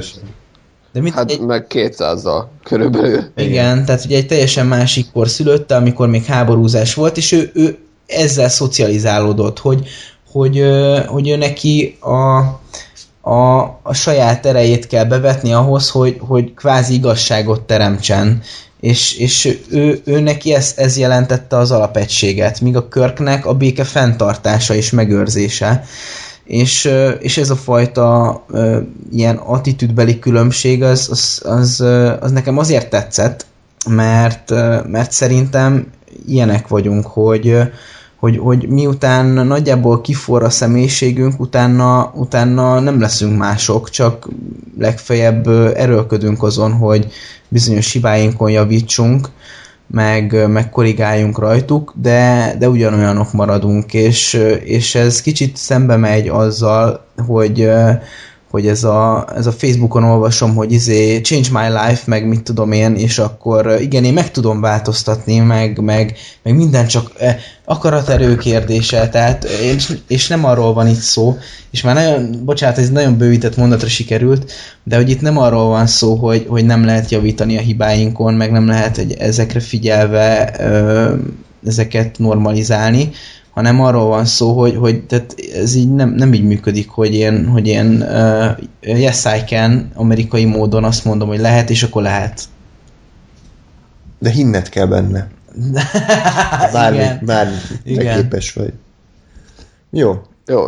De mit, Hát egy, meg 200-zal körülbelül. igen, tehát ugye egy teljesen másik kor szülötte, amikor még háborúzás volt, és ő, ő ezzel szocializálódott, hogy, hogy, hogy ő neki a, a, a saját erejét kell bevetni ahhoz, hogy, hogy kvázi igazságot teremtsen. És, és ő, ő neki ez, ez jelentette az alapegységet, míg a Körknek a béke fenntartása és megőrzése. És, és ez a fajta ilyen attitűdbeli különbség az, az, az, az nekem azért tetszett, mert, mert szerintem ilyenek vagyunk, hogy, hogy, hogy miután nagyjából kiforra a személyiségünk, utána, utána nem leszünk mások, csak legfeljebb erőlködünk azon, hogy bizonyos hibáinkon javítsunk, meg, meg korrigáljunk rajtuk, de, de ugyanolyanok maradunk, és, és ez kicsit szembe megy azzal, hogy, hogy ez a, ez a Facebookon olvasom, hogy izé change my life, meg mit tudom én, és akkor ö, igen, én meg tudom változtatni, meg, meg, meg minden csak eh, akaraterő kérdése, tehát eh, és, és nem arról van itt szó, és már nagyon, bocsánat, ez nagyon bővített mondatra sikerült, de hogy itt nem arról van szó, hogy, hogy nem lehet javítani a hibáinkon, meg nem lehet egy, ezekre figyelve ö, ezeket normalizálni, hanem arról van szó, hogy, hogy tehát ez így nem, nem így működik, hogy én, hogy én uh, yes I can amerikai módon azt mondom, hogy lehet, és akkor lehet. De hinned kell benne. [laughs] Bármi, Igen. bármi, Igen. képes vagy. Jó. Jó,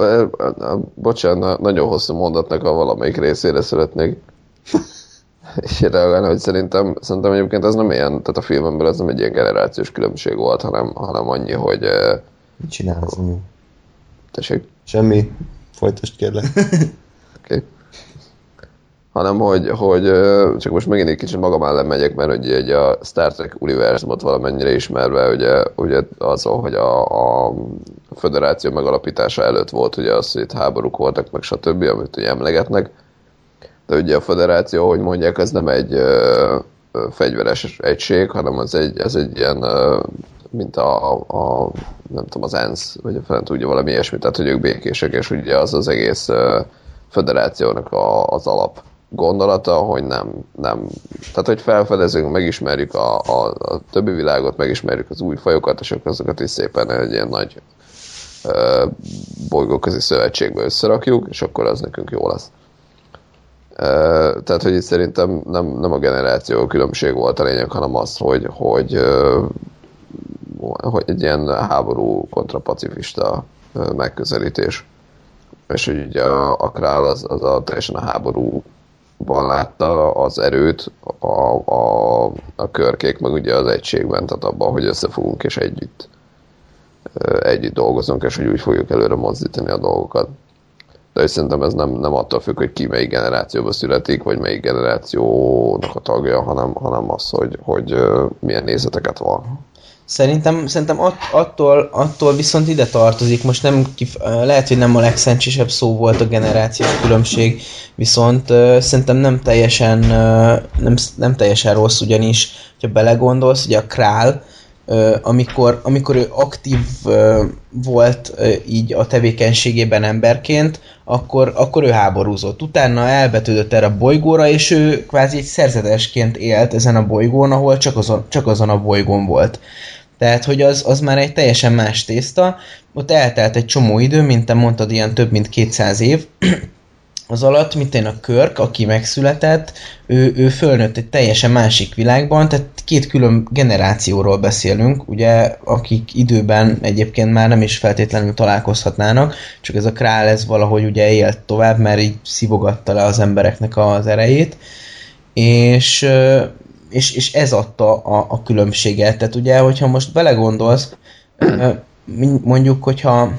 bocsánat, nagyon hosszú mondatnak a valamelyik részére szeretnék [laughs] és reagálni, hogy szerintem, szerintem egyébként ez nem ilyen, tehát a filmemben ez nem egy ilyen generációs különbség volt, hanem, hanem annyi, hogy Mit csinálsz, anyu? tessék, Semmi. Folytasd kérlek. [laughs] Okay. Hanem, hogy, hogy csak most megint egy kicsit magam ellen megyek, mert ugye egy a Star Trek univerzumot valamennyire ismerve, ugye, ugye azon, hogy a, a föderáció megalapítása előtt volt ugye az, hogy itt háborúk voltak, meg stb., amit ugye emlegetnek. De ugye a föderáció, hogy mondják, ez nem egy ö, fegyveres egység, hanem az egy, ez egy ilyen, ö, mint a, a, nem tudom, az ENSZ, vagy a fent tudja valami ilyesmi, tehát hogy ők békések, és ugye az az egész föderációnak a, az alap gondolata, hogy nem, nem, tehát hogy felfedezünk, megismerjük a, a, a többi világot, megismerjük az új fajokat, és akkor azokat is szépen egy ilyen nagy ö, bolygóközi szövetségbe összerakjuk, és akkor az nekünk jó lesz. Tehát, hogy itt szerintem nem, nem a generáció különbség volt a lényeg, hanem az, hogy, hogy, hogy egy ilyen háború kontra pacifista ö, megközelítés. És hogy ugye a, a Král az, az a, teljesen a háborúban látta az erőt, a, a, a körkék meg ugye az egységben, tehát abban, hogy összefogunk és együtt együtt dolgozunk, és hogy úgy fogjuk előre mozdítani a dolgokat. De hogy szerintem ez nem, nem attól függ, hogy ki melyik generációba születik, vagy melyik generációnak a tagja, hanem, hanem az, hogy, hogy milyen nézeteket van. Szerintem, szerintem att, attól, attól viszont ide tartozik, most nem kif- lehet, hogy nem a legszentsésebb szó volt a generációs különbség, viszont uh, szerintem nem teljesen, uh, nem, nem teljesen rossz, ugyanis, ha belegondolsz, ugye a Král, uh, amikor, amikor ő aktív uh, volt uh, így a tevékenységében emberként, akkor, akkor ő háborúzott. Utána elbetődött erre a bolygóra, és ő kvázi egy szerzetesként élt ezen a bolygón, ahol csak azon, csak azon a bolygón volt. Tehát, hogy az, az már egy teljesen más tészta. Ott eltelt egy csomó idő, mint te mondtad, ilyen több mint 200 év, [clears throat] az alatt, mint én a Körk, aki megszületett, ő, ő fölnőtt egy teljesen másik világban, tehát két külön generációról beszélünk, ugye, akik időben egyébként már nem is feltétlenül találkozhatnának, csak ez a Král ez valahogy ugye élt tovább, mert így szivogatta le az embereknek az erejét, és, és, és ez adta a, a különbséget. Tehát ugye, hogyha most belegondolsz, mondjuk, hogyha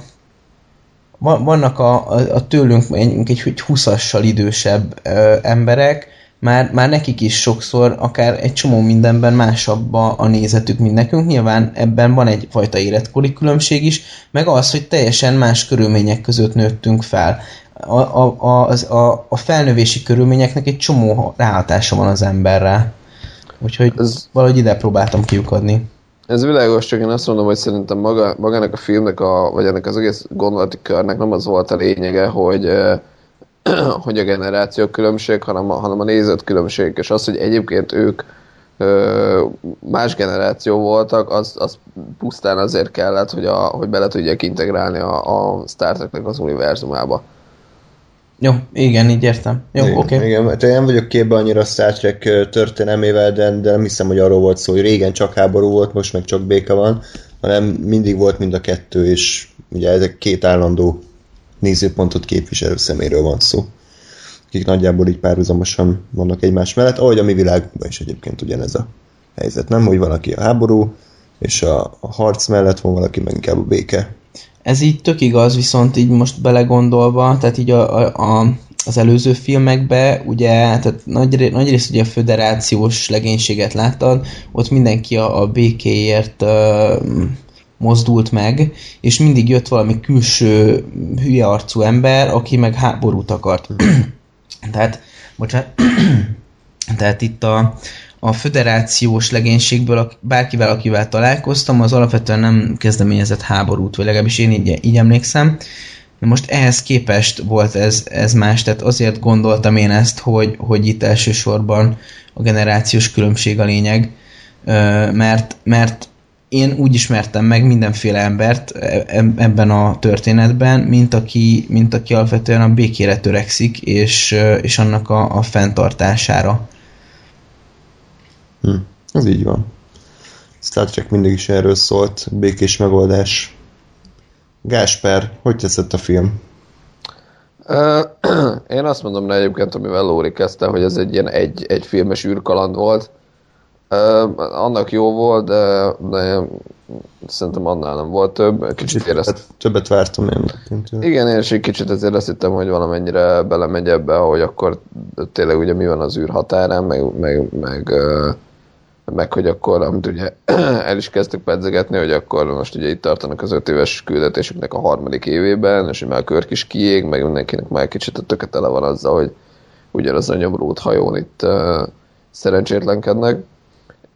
vannak a, a, a tőlünk egy, egy 20-assal idősebb ö, emberek, már, már nekik is sokszor akár egy csomó mindenben másabb a, a nézetük, mint nekünk. Nyilván ebben van egyfajta életkori különbség is, meg az, hogy teljesen más körülmények között nőttünk fel. A, a, a, a, a felnövési körülményeknek egy csomó ráhatása van az emberre. Úgyhogy Ez... valahogy ide próbáltam kiukadni. Ez világos, csak én azt mondom, hogy szerintem maga, magának a filmnek, a, vagy ennek az egész gondolati körnek nem az volt a lényege, hogy, [clears throat] hogy a generáció különbség, hanem a, hanem a nézet különbség, és az, hogy egyébként ők más generáció voltak, az, az pusztán azért kellett, hogy, a, hogy bele tudják integrálni a, a Star Trek-nek az univerzumába. Jó, igen, így értem. Jó, oké. Okay. Igen, mert én nem vagyok képben annyira Star Trek történelmével, de, de nem hiszem, hogy arról volt szó, hogy régen csak háború volt, most meg csak béke van, hanem mindig volt mind a kettő, és ugye ezek két állandó nézőpontot képviselő szeméről van szó akik nagyjából így párhuzamosan vannak egymás mellett, ahogy a mi világunkban is egyébként ugyanez a helyzet, nem? Hogy valaki a háború, és a, a harc mellett van valaki meg inkább a béke ez így tök igaz, viszont így most belegondolva, tehát így a, a, a az előző filmekbe, ugye, tehát nagy, nagy rész ugye a föderációs legénységet láttad, ott mindenki a, a békéért uh, mozdult meg, és mindig jött valami külső hülye arcú ember, aki meg háborút akart. tehát, bocsánat, [coughs] tehát itt a, a föderációs legénységből bárkivel, akivel találkoztam, az alapvetően nem kezdeményezett háborút, vagy legalábbis én így, így emlékszem. De most ehhez képest volt ez, ez más, tehát azért gondoltam én ezt, hogy, hogy itt elsősorban a generációs különbség a lényeg, mert, mert én úgy ismertem meg mindenféle embert e, e, ebben a történetben, mint aki, mint aki alapvetően a békére törekszik, és, és annak a, a fenntartására. Hm, ez így van. Star Trek mindig is erről szólt, békés megoldás. Gásper, hogy teszett a film? [clears throat] Én azt mondom rá egyébként, amivel Lóri kezdte, hogy ez egy ilyen egy, egy filmes űrkaland volt. Annak jó volt, de, de szerintem annál nem volt több. Kicsit érezt... Többet vártam én. Igen, én is egy kicsit azért azt hittem, hogy valamennyire belemegy ebbe, hogy akkor tényleg ugye mi van az űr határán, meg, meg, meg meg hogy akkor, amit ugye [clears throat] el is kezdtük pedzegetni, hogy akkor most ugye itt tartanak az öt éves küldetésüknek a harmadik évében, és hogy már a körk is kiég, meg mindenkinek már kicsit a töke van azzal, hogy ugyanaz a nyomrút hajón itt uh, szerencsétlenkednek.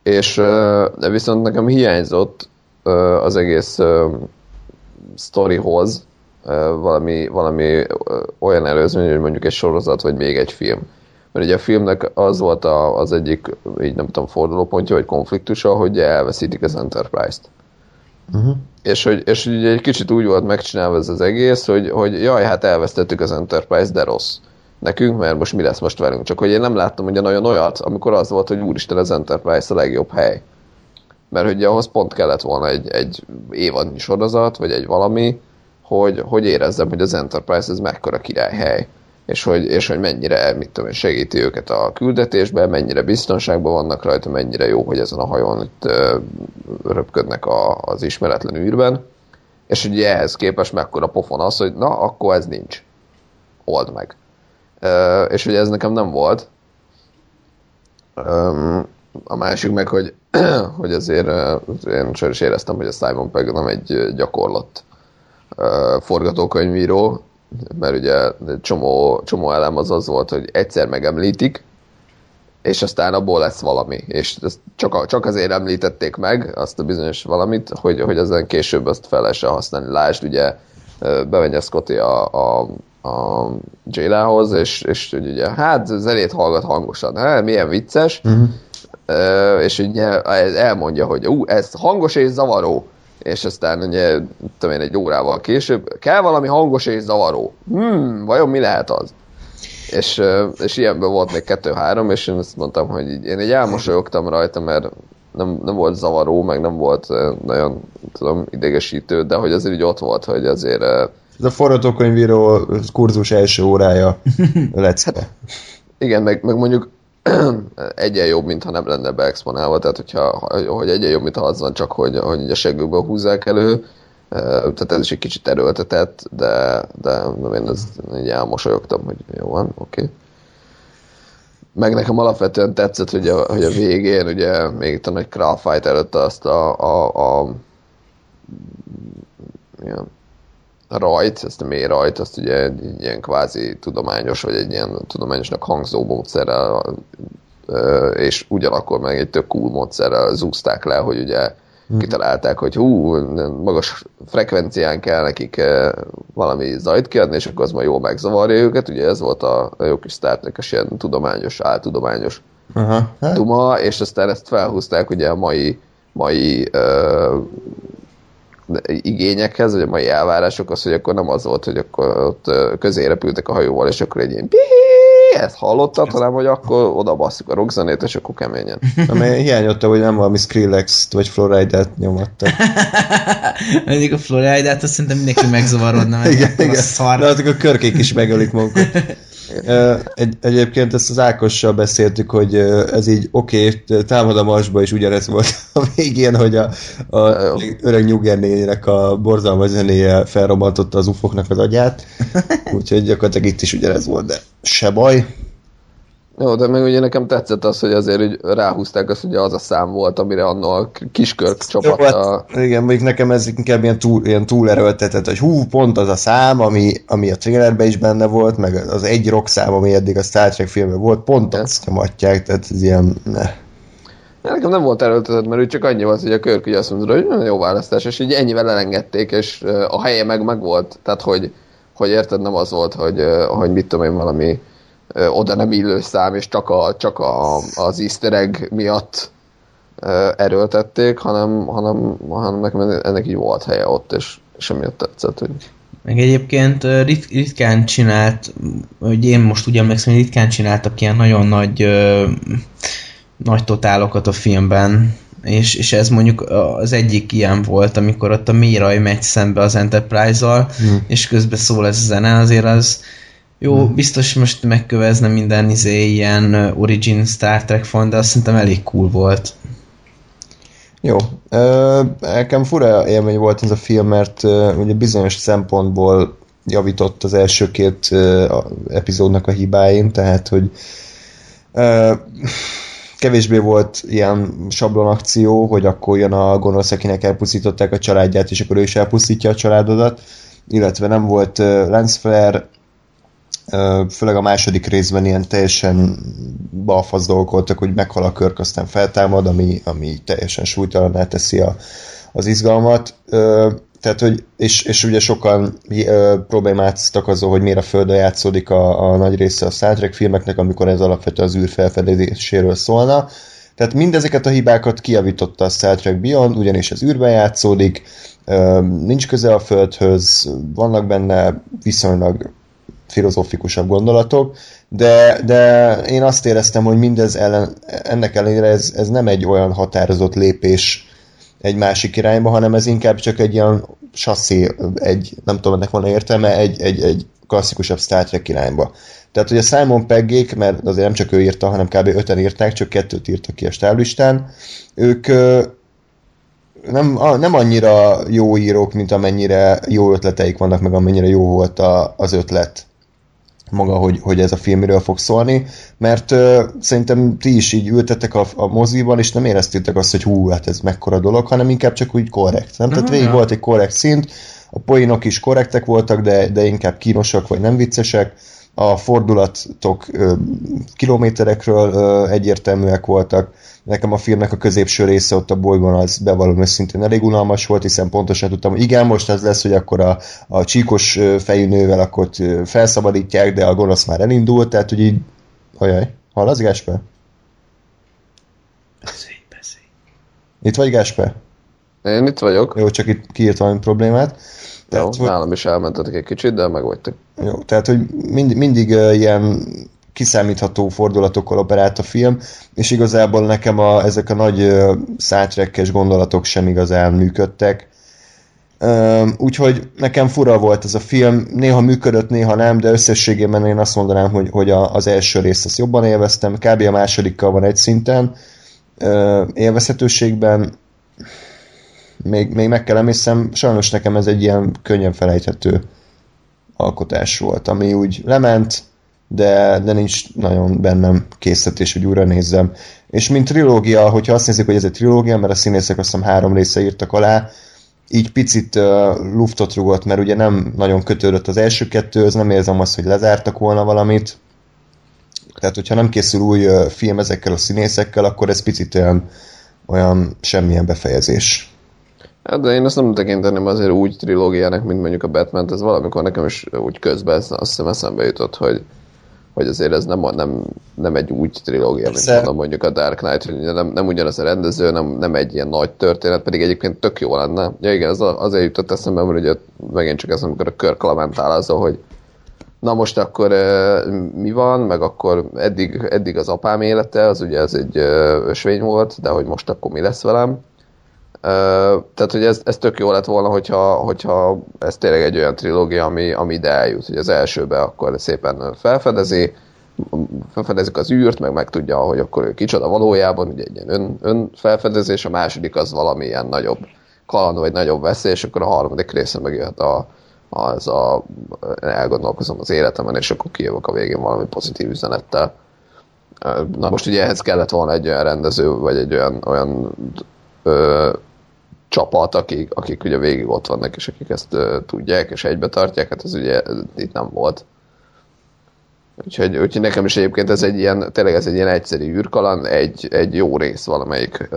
És uh, viszont nekem hiányzott uh, az egész uh, sztorihoz uh, valami, valami uh, olyan előzmény, hogy mondjuk egy sorozat, vagy még egy film mert ugye a filmnek az volt a, az egyik, így nem tudom, fordulópontja, vagy konfliktusa, hogy elveszítik az Enterprise-t. Uh-huh. És, hogy, és hogy egy kicsit úgy volt megcsinálva ez az egész, hogy, hogy jaj, hát elvesztettük az Enterprise, de rossz nekünk, mert most mi lesz most velünk. Csak hogy én nem láttam ugye nagyon olyat, amikor az volt, hogy úristen, az Enterprise a legjobb hely. Mert hogy ahhoz pont kellett volna egy, egy évadnyi sorozat, vagy egy valami, hogy, hogy érezzem, hogy az Enterprise ez mekkora királyhely és hogy, és hogy mennyire mit tudom, segíti őket a küldetésben, mennyire biztonságban vannak rajta, mennyire jó, hogy ezen a hajón itt ö, röpködnek a, az ismeretlen űrben, és ugye ehhez képest mekkora pofon az, hogy na, akkor ez nincs. Old meg. Ö, és ugye ez nekem nem volt. Ö, a másik meg, hogy, [clears throat] hogy azért én is éreztem, hogy a Simon Pegg nem egy gyakorlott forgatókönyvíró, mert ugye csomó, csomó elem az az volt, hogy egyszer megemlítik, és aztán abból lesz valami. És ezt csak, csak azért említették meg azt a bizonyos valamit, hogy, hogy ezen később azt fel lehessen használni. Lásd, ugye bemegy a Scotty a, a, a Jaylához, és, és ugye, hát zenét hallgat hangosan. Hát, milyen vicces. Uh-huh. és ugye elmondja, hogy ú, ez hangos és zavaró és aztán ugye, tudom én, egy órával később, kell valami hangos és zavaró. Hmm, vajon mi lehet az? és, és ilyenben volt még kettő-három, és én azt mondtam, hogy így, én így elmosolyogtam rajta, mert nem, nem volt zavaró, meg nem volt nagyon, tudom, idegesítő, de hogy azért így ott volt, hogy azért Ez a forgatókönyvíró kurzus első órája [laughs] lecke. Igen, meg, meg mondjuk [clears throat] egyen jobb, mintha nem lenne beexponálva, tehát hogyha, hogy egyen jobb, mintha az van csak, hogy, hogy a seggükből húzzák elő, tehát ez is egy kicsit erőltetett, de, de nem én ezt így elmosolyogtam, hogy jó van, oké. Okay. Meg nekem alapvetően tetszett, hogy a, hogy a végén, ugye még itt a nagy Kral Fight előtt azt a, a, a ilyen, a rajt, ezt a mély rajt, azt ugye egy ilyen kvázi tudományos, vagy egy ilyen tudományosnak hangzó módszerrel, és ugyanakkor meg egy tök cool módszerrel zúzták le, hogy ugye kitalálták, hogy hú, magas frekvencián kell nekik valami zajt kiadni, és akkor az majd jól megzavarja őket, ugye ez volt a, a jó kis Star Trek-es ilyen tudományos, áltudományos Aha. Hát, duma, és aztán ezt felhúzták ugye a mai, mai ö, igényekhez, vagy a mai elvárásokhoz, hogy akkor nem az volt, hogy akkor ott közé repültek a hajóval, és akkor egy ilyen ezt hallottad, hanem hogy akkor oda basszuk a rockzenét, és akkor keményen. ami hiányolta, hogy nem valami Skrillex-t vagy Floride-et nyomatta. [laughs] Mondjuk a Florida-t azt szerintem mindenki megzavarodna, mert igen, akkor a igen. szar. De azok a körkék is megölik magukat. [laughs] Egy, egyébként ezt az Ákossal beszéltük, hogy ez így oké, okay, támad a marsba is ugyanez volt [laughs] a végén, hogy a, a öreg nyugernének a borzalmas zenéje felrobbantotta az ufoknak az agyát, [laughs] úgyhogy gyakorlatilag itt is ugyanez volt, de se baj. Jó, de meg ugye nekem tetszett az, hogy azért hogy ráhúzták azt, hogy az a szám volt, amire annó a kiskörk csapat hát, igen, mondjuk nekem ez inkább ilyen, túl, ilyen túlerőltetett, hogy hú, pont az a szám, ami, ami a trailerben is benne volt, meg az egy rock szám, ami eddig a Star Trek filmben volt, pont azt nyomatják, tehát ez ilyen... Ne. Nekem nem volt erőltetett, mert ő csak annyi volt, hogy a Körk ugye azt mondta, hogy jó választás, és így ennyivel elengedték, és a helye meg meg volt. Tehát, hogy, hogy érted, nem az volt, hogy, hogy mit tudom én, valami ö, oda nem illő szám, és csak, a, csak a, az easter egg miatt ö, erőltették, hanem, hanem, hanem nekem ennek így volt helye ott, és, és emiatt tetszett, hogy Meg egyébként rit, ritkán csinált, hogy én most úgy emlékszem, hogy ritkán csináltak ilyen nagyon nagy ö, nagy totálokat a filmben, és, és ez mondjuk az egyik ilyen volt, amikor ott a Mirai megy szembe az Enterprise-zal, Hmm. és közben szól ez a zene, azért az jó, biztos most megkövezne minden izé ilyen Origin Star Trek fan, de azt szerintem elég cool volt. Jó. Nekem fura élmény volt ez a film, mert ugye bizonyos szempontból javított az első két epizódnak a hibáin, tehát hogy kevésbé volt ilyen sablonakció, hogy akkor jön a gonosz, akinek elpusztították a családját, és akkor ő is elpusztítja a családodat, illetve nem volt ö, lens flare, Ö, főleg a második részben ilyen teljesen balfasz dolgok voltak, hogy meghal a körk, aztán feltámad, ami, ami teljesen súlytalanná teszi a, az izgalmat. Tehát, hogy, és, és ugye sokan problémáztak azzal, hogy miért a Földön játszódik a, a nagy része a Star Trek filmeknek, amikor ez alapvetően az űr felfedezéséről szólna. Tehát mindezeket a hibákat kiavította a Star Trek Beyond, ugyanis az űrben játszódik, nincs köze a Földhöz, vannak benne viszonylag filozófikusabb gondolatok, de, de én azt éreztem, hogy mindez ellen, ennek ellenére ez, ez nem egy olyan határozott lépés egy másik irányba, hanem ez inkább csak egy ilyen sasszé, egy, nem tudom, ennek van értelme, egy, egy, egy klasszikusabb Star Trek irányba. Tehát, hogy a Simon Peggék, mert azért nem csak ő írta, hanem kb. öten írták, csak kettőt írtak ki a stáblistán, ők nem, nem annyira jó írók, mint amennyire jó ötleteik vannak, meg amennyire jó volt a, az ötlet maga, hogy, hogy ez a film miről fog szólni, mert ö, szerintem ti is így ültetek a, a moziban, és nem éreztétek azt, hogy hú, hát ez mekkora dolog, hanem inkább csak úgy korrekt. Nem? Tehát végig volt egy korrekt szint, a poénok is korrektek voltak, de, de inkább kínosak, vagy nem viccesek, a fordulatok ö, kilométerekről ö, egyértelműek voltak. Nekem a filmnek a középső része ott a bolygón az bevallom őszintén elég unalmas volt, hiszen pontosan tudtam, hogy igen, most az lesz, hogy akkor a, a csíkos fejű nővel akkor felszabadítják, de a gonosz már elindult, tehát hogy így, ajaj, hallasz Gásper? Beszélj, beszélj. Itt vagy Gásper? én itt vagyok. Jó, csak itt kiírt valami problémát. Tehát, Jó, hogy, nálam is elmentetek egy kicsit, de megvagytak. jó, tehát, hogy mind, mindig uh, ilyen kiszámítható fordulatokkal operált a film, és igazából nekem a, ezek a nagy uh, szátrekkes gondolatok sem igazán működtek. Uh, úgyhogy nekem fura volt ez a film, néha működött, néha nem, de összességében én azt mondanám, hogy, hogy a, az első részt azt jobban élveztem, kb. a másodikkal van egy szinten, uh, élvezhetőségben, még, még meg kell emlékszem, sajnos nekem ez egy ilyen könnyen felejthető alkotás volt, ami úgy lement, de, de nincs nagyon bennem készítés, hogy újra nézzem. És mint trilógia, hogyha azt nézik, hogy ez egy trilógia, mert a színészek azt hiszem három része írtak alá, így picit uh, luftot rugott, mert ugye nem nagyon kötődött az első kettő, az nem érzem azt, hogy lezártak volna valamit. Tehát, hogyha nem készül új uh, film ezekkel a színészekkel, akkor ez picit olyan, olyan semmilyen befejezés. Hát de én azt nem tekinteném azért úgy trilógiának, mint mondjuk a Batman, ez valamikor nekem is úgy közben azt hiszem eszembe jutott, hogy, hogy azért ez nem, nem, nem egy úgy trilógia, mint mondom mondjuk a Dark Knight, hogy nem, nem ugyanaz a rendező, nem, nem egy ilyen nagy történet, pedig egyébként tök jó lenne. Ja igen, ez a- azért jutott eszembe, mert ugye megint csak ez, amikor a Kirk lamentál azzal, hogy na most akkor mi van, meg akkor eddig, eddig az apám élete, az ugye ez egy ösvény volt, de hogy most akkor mi lesz velem. Tehát, hogy ez, ez tök jó lett volna, hogyha, hogyha ez tényleg egy olyan trilógia, ami, ami ide eljut. Hogy az elsőbe akkor szépen felfedezi, felfedezik az űrt, meg megtudja, hogy akkor ő kicsoda valójában, ugye egy ilyen ön, önfelfedezés, a második az valami ilyen nagyobb kaland, vagy nagyobb veszély, és akkor a harmadik része megjöhet a, az a, elgondolkozom az életemen, és akkor kijövök a végén valami pozitív üzenettel. Na most ugye ehhez kellett volna egy olyan rendező, vagy egy olyan, olyan csapat, akik, akik ugye végig ott vannak, és akik ezt ö, tudják, és egybe tartják, hát ez ugye itt nem volt. Úgyhogy, úgyhogy nekem is egyébként ez egy ilyen, tényleg ez egy ilyen egyszerű űrkaland, egy, egy jó rész valamelyik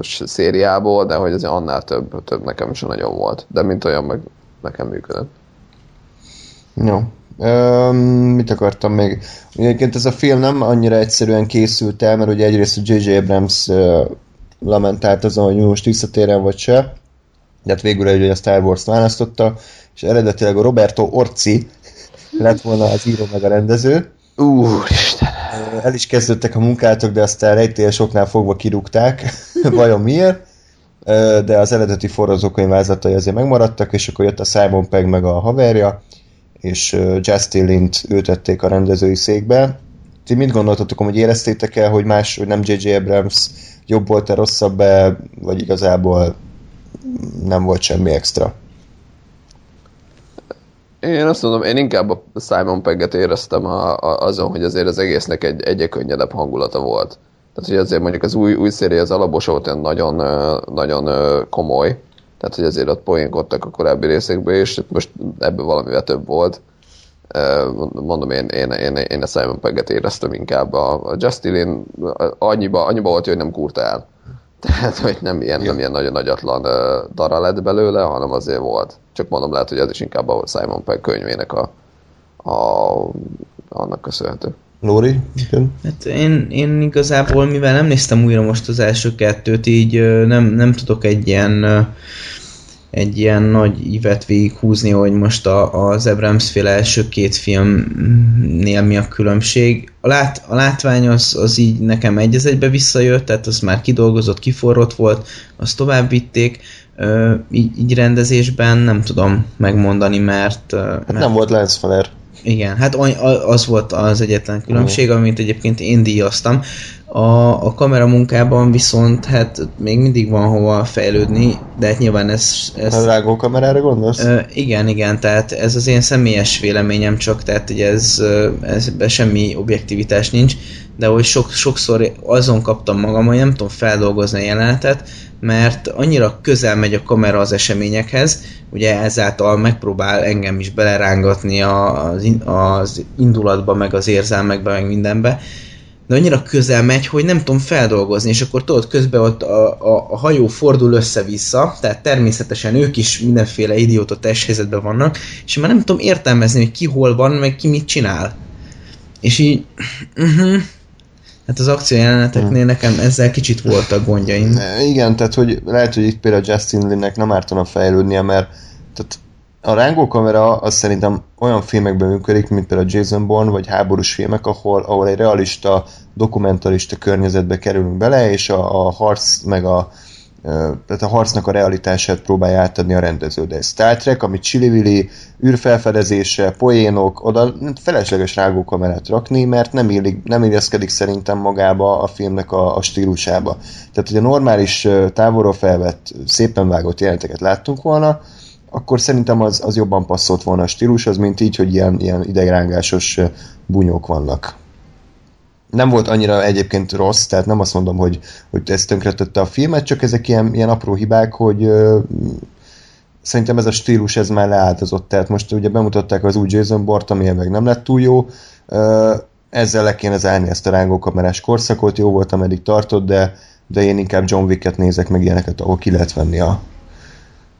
s- szériából, de hogy ez annál több, több nekem is nagyon volt. De mint olyan meg nekem működött. Jó. Öm, mit akartam még? Egyébként ez a film nem annyira egyszerűen készült el, mert ugye egyrészt a J.J. Abrams uh, lamentált azon, hogy most visszatérjen vagy se, de hát végül ugye a Star Wars választotta, és eredetileg a Roberto Orci [laughs] lett volna az író meg a rendező. Úristen! El is kezdődtek a munkálatok, de aztán rejtélyes oknál fogva kirúgták. [laughs] Vajon miért? De az eredeti forrazókönyv vázlatai azért megmaradtak, és akkor jött a Simon Pegg meg a haverja, és Justin Lint ültették a rendezői székbe. Ti mit gondoltatok, hogy éreztétek el, hogy más, hogy nem J.J. Abrams jobb volt-e, rosszabb -e, vagy igazából nem volt semmi extra? Én azt mondom, én inkább a Simon Pegget éreztem a, a, azon, hogy azért az egésznek egy egyre könnyedebb hangulata volt. Tehát, hogy azért mondjuk az új, új széria az alapos volt olyan nagyon, nagyon komoly. Tehát, hogy azért ott poénkodtak a korábbi részekben, és most ebből valamivel több volt. Mondom, én, én, én, én a Simon Pegget éreztem inkább. A, a Justin annyiba, annyiba volt, hogy nem kurta el. [laughs] Tehát, hogy nem ilyen, nem ilyen nagyon nagyatlan uh, dara lett belőle, hanem azért volt. Csak mondom, lehet, hogy ez is inkább a Simon Pegg könyvének a, a annak köszönhető. Lóri? Igen. Hát én, én igazából, mivel nem néztem újra most az első kettőt, így nem, nem tudok egy ilyen egy ilyen nagy ívet végighúzni, hogy most a, az Abrams féle első két filmnél mi a különbség. A, lát, a látvány az, az így nekem egy egybe visszajött, tehát az már kidolgozott, kiforrott volt, azt tovább vitték. Így, így rendezésben nem tudom megmondani, mert, Hát mert nem volt Lance Feller. Igen, hát a- az volt az egyetlen különbség, amit egyébként én díjaztam. A, a kamera munkában viszont hát még mindig van hova fejlődni, de hát nyilván ez... A ez rágó kamerára gondolsz? ö, igen, igen, tehát ez az én személyes véleményem csak, tehát hogy ez, ezben semmi objektivitás nincs, de hogy sok, sokszor azon kaptam magam, hogy nem tudom feldolgozni a jelenetet, mert annyira közel megy a kamera az eseményekhez, ugye ezáltal megpróbál engem is belerángatni az, az indulatba, meg az érzelmekbe, meg mindenbe, de annyira közel megy, hogy nem tudom feldolgozni, és akkor tudod, közben ott a, a, a hajó fordul össze-vissza, tehát természetesen ők is mindenféle idióta testhelyzetben vannak, és már nem tudom értelmezni, hogy ki hol van, meg ki mit csinál. És így, uh-huh. [clears throat] hát az akció jeleneteknél nekem ezzel kicsit voltak gondjaim. Igen, tehát hogy lehet, hogy itt például Justin Linnek nem ártana fejlődnie, mert tehát a rángókamera az szerintem olyan filmekben működik, mint például Jason Bourne, vagy háborús filmek, ahol, ahol egy realista, dokumentarista környezetbe kerülünk bele, és a, a harc, meg a, tehát a harcnak a realitását próbálja átadni a rendező. De Star Trek, ami csili űrfelfedezése, poénok, oda felesleges rágókamerát rakni, mert nem, illik, nem illeszkedik szerintem magába a filmnek a, a stílusába. Tehát, hogy a normális távolról felvett, szépen vágott jelenteket láttunk volna, akkor szerintem az, az jobban passzolt volna a stílushoz, mint így, hogy ilyen, ilyen idegrángásos bunyók vannak. Nem volt annyira egyébként rossz, tehát nem azt mondom, hogy, hogy ez tönkretette a filmet, csak ezek ilyen, ilyen apró hibák, hogy ö, szerintem ez a stílus ez már leáldozott, tehát most ugye bemutatták az új Jason Bort, ami meg nem lett túl jó, ö, ezzel le kéne zárni ezt a rángókamerás korszakot, jó volt, ameddig tartott, de, de én inkább John Wick-et nézek meg ilyeneket, ahol ki lehet venni a,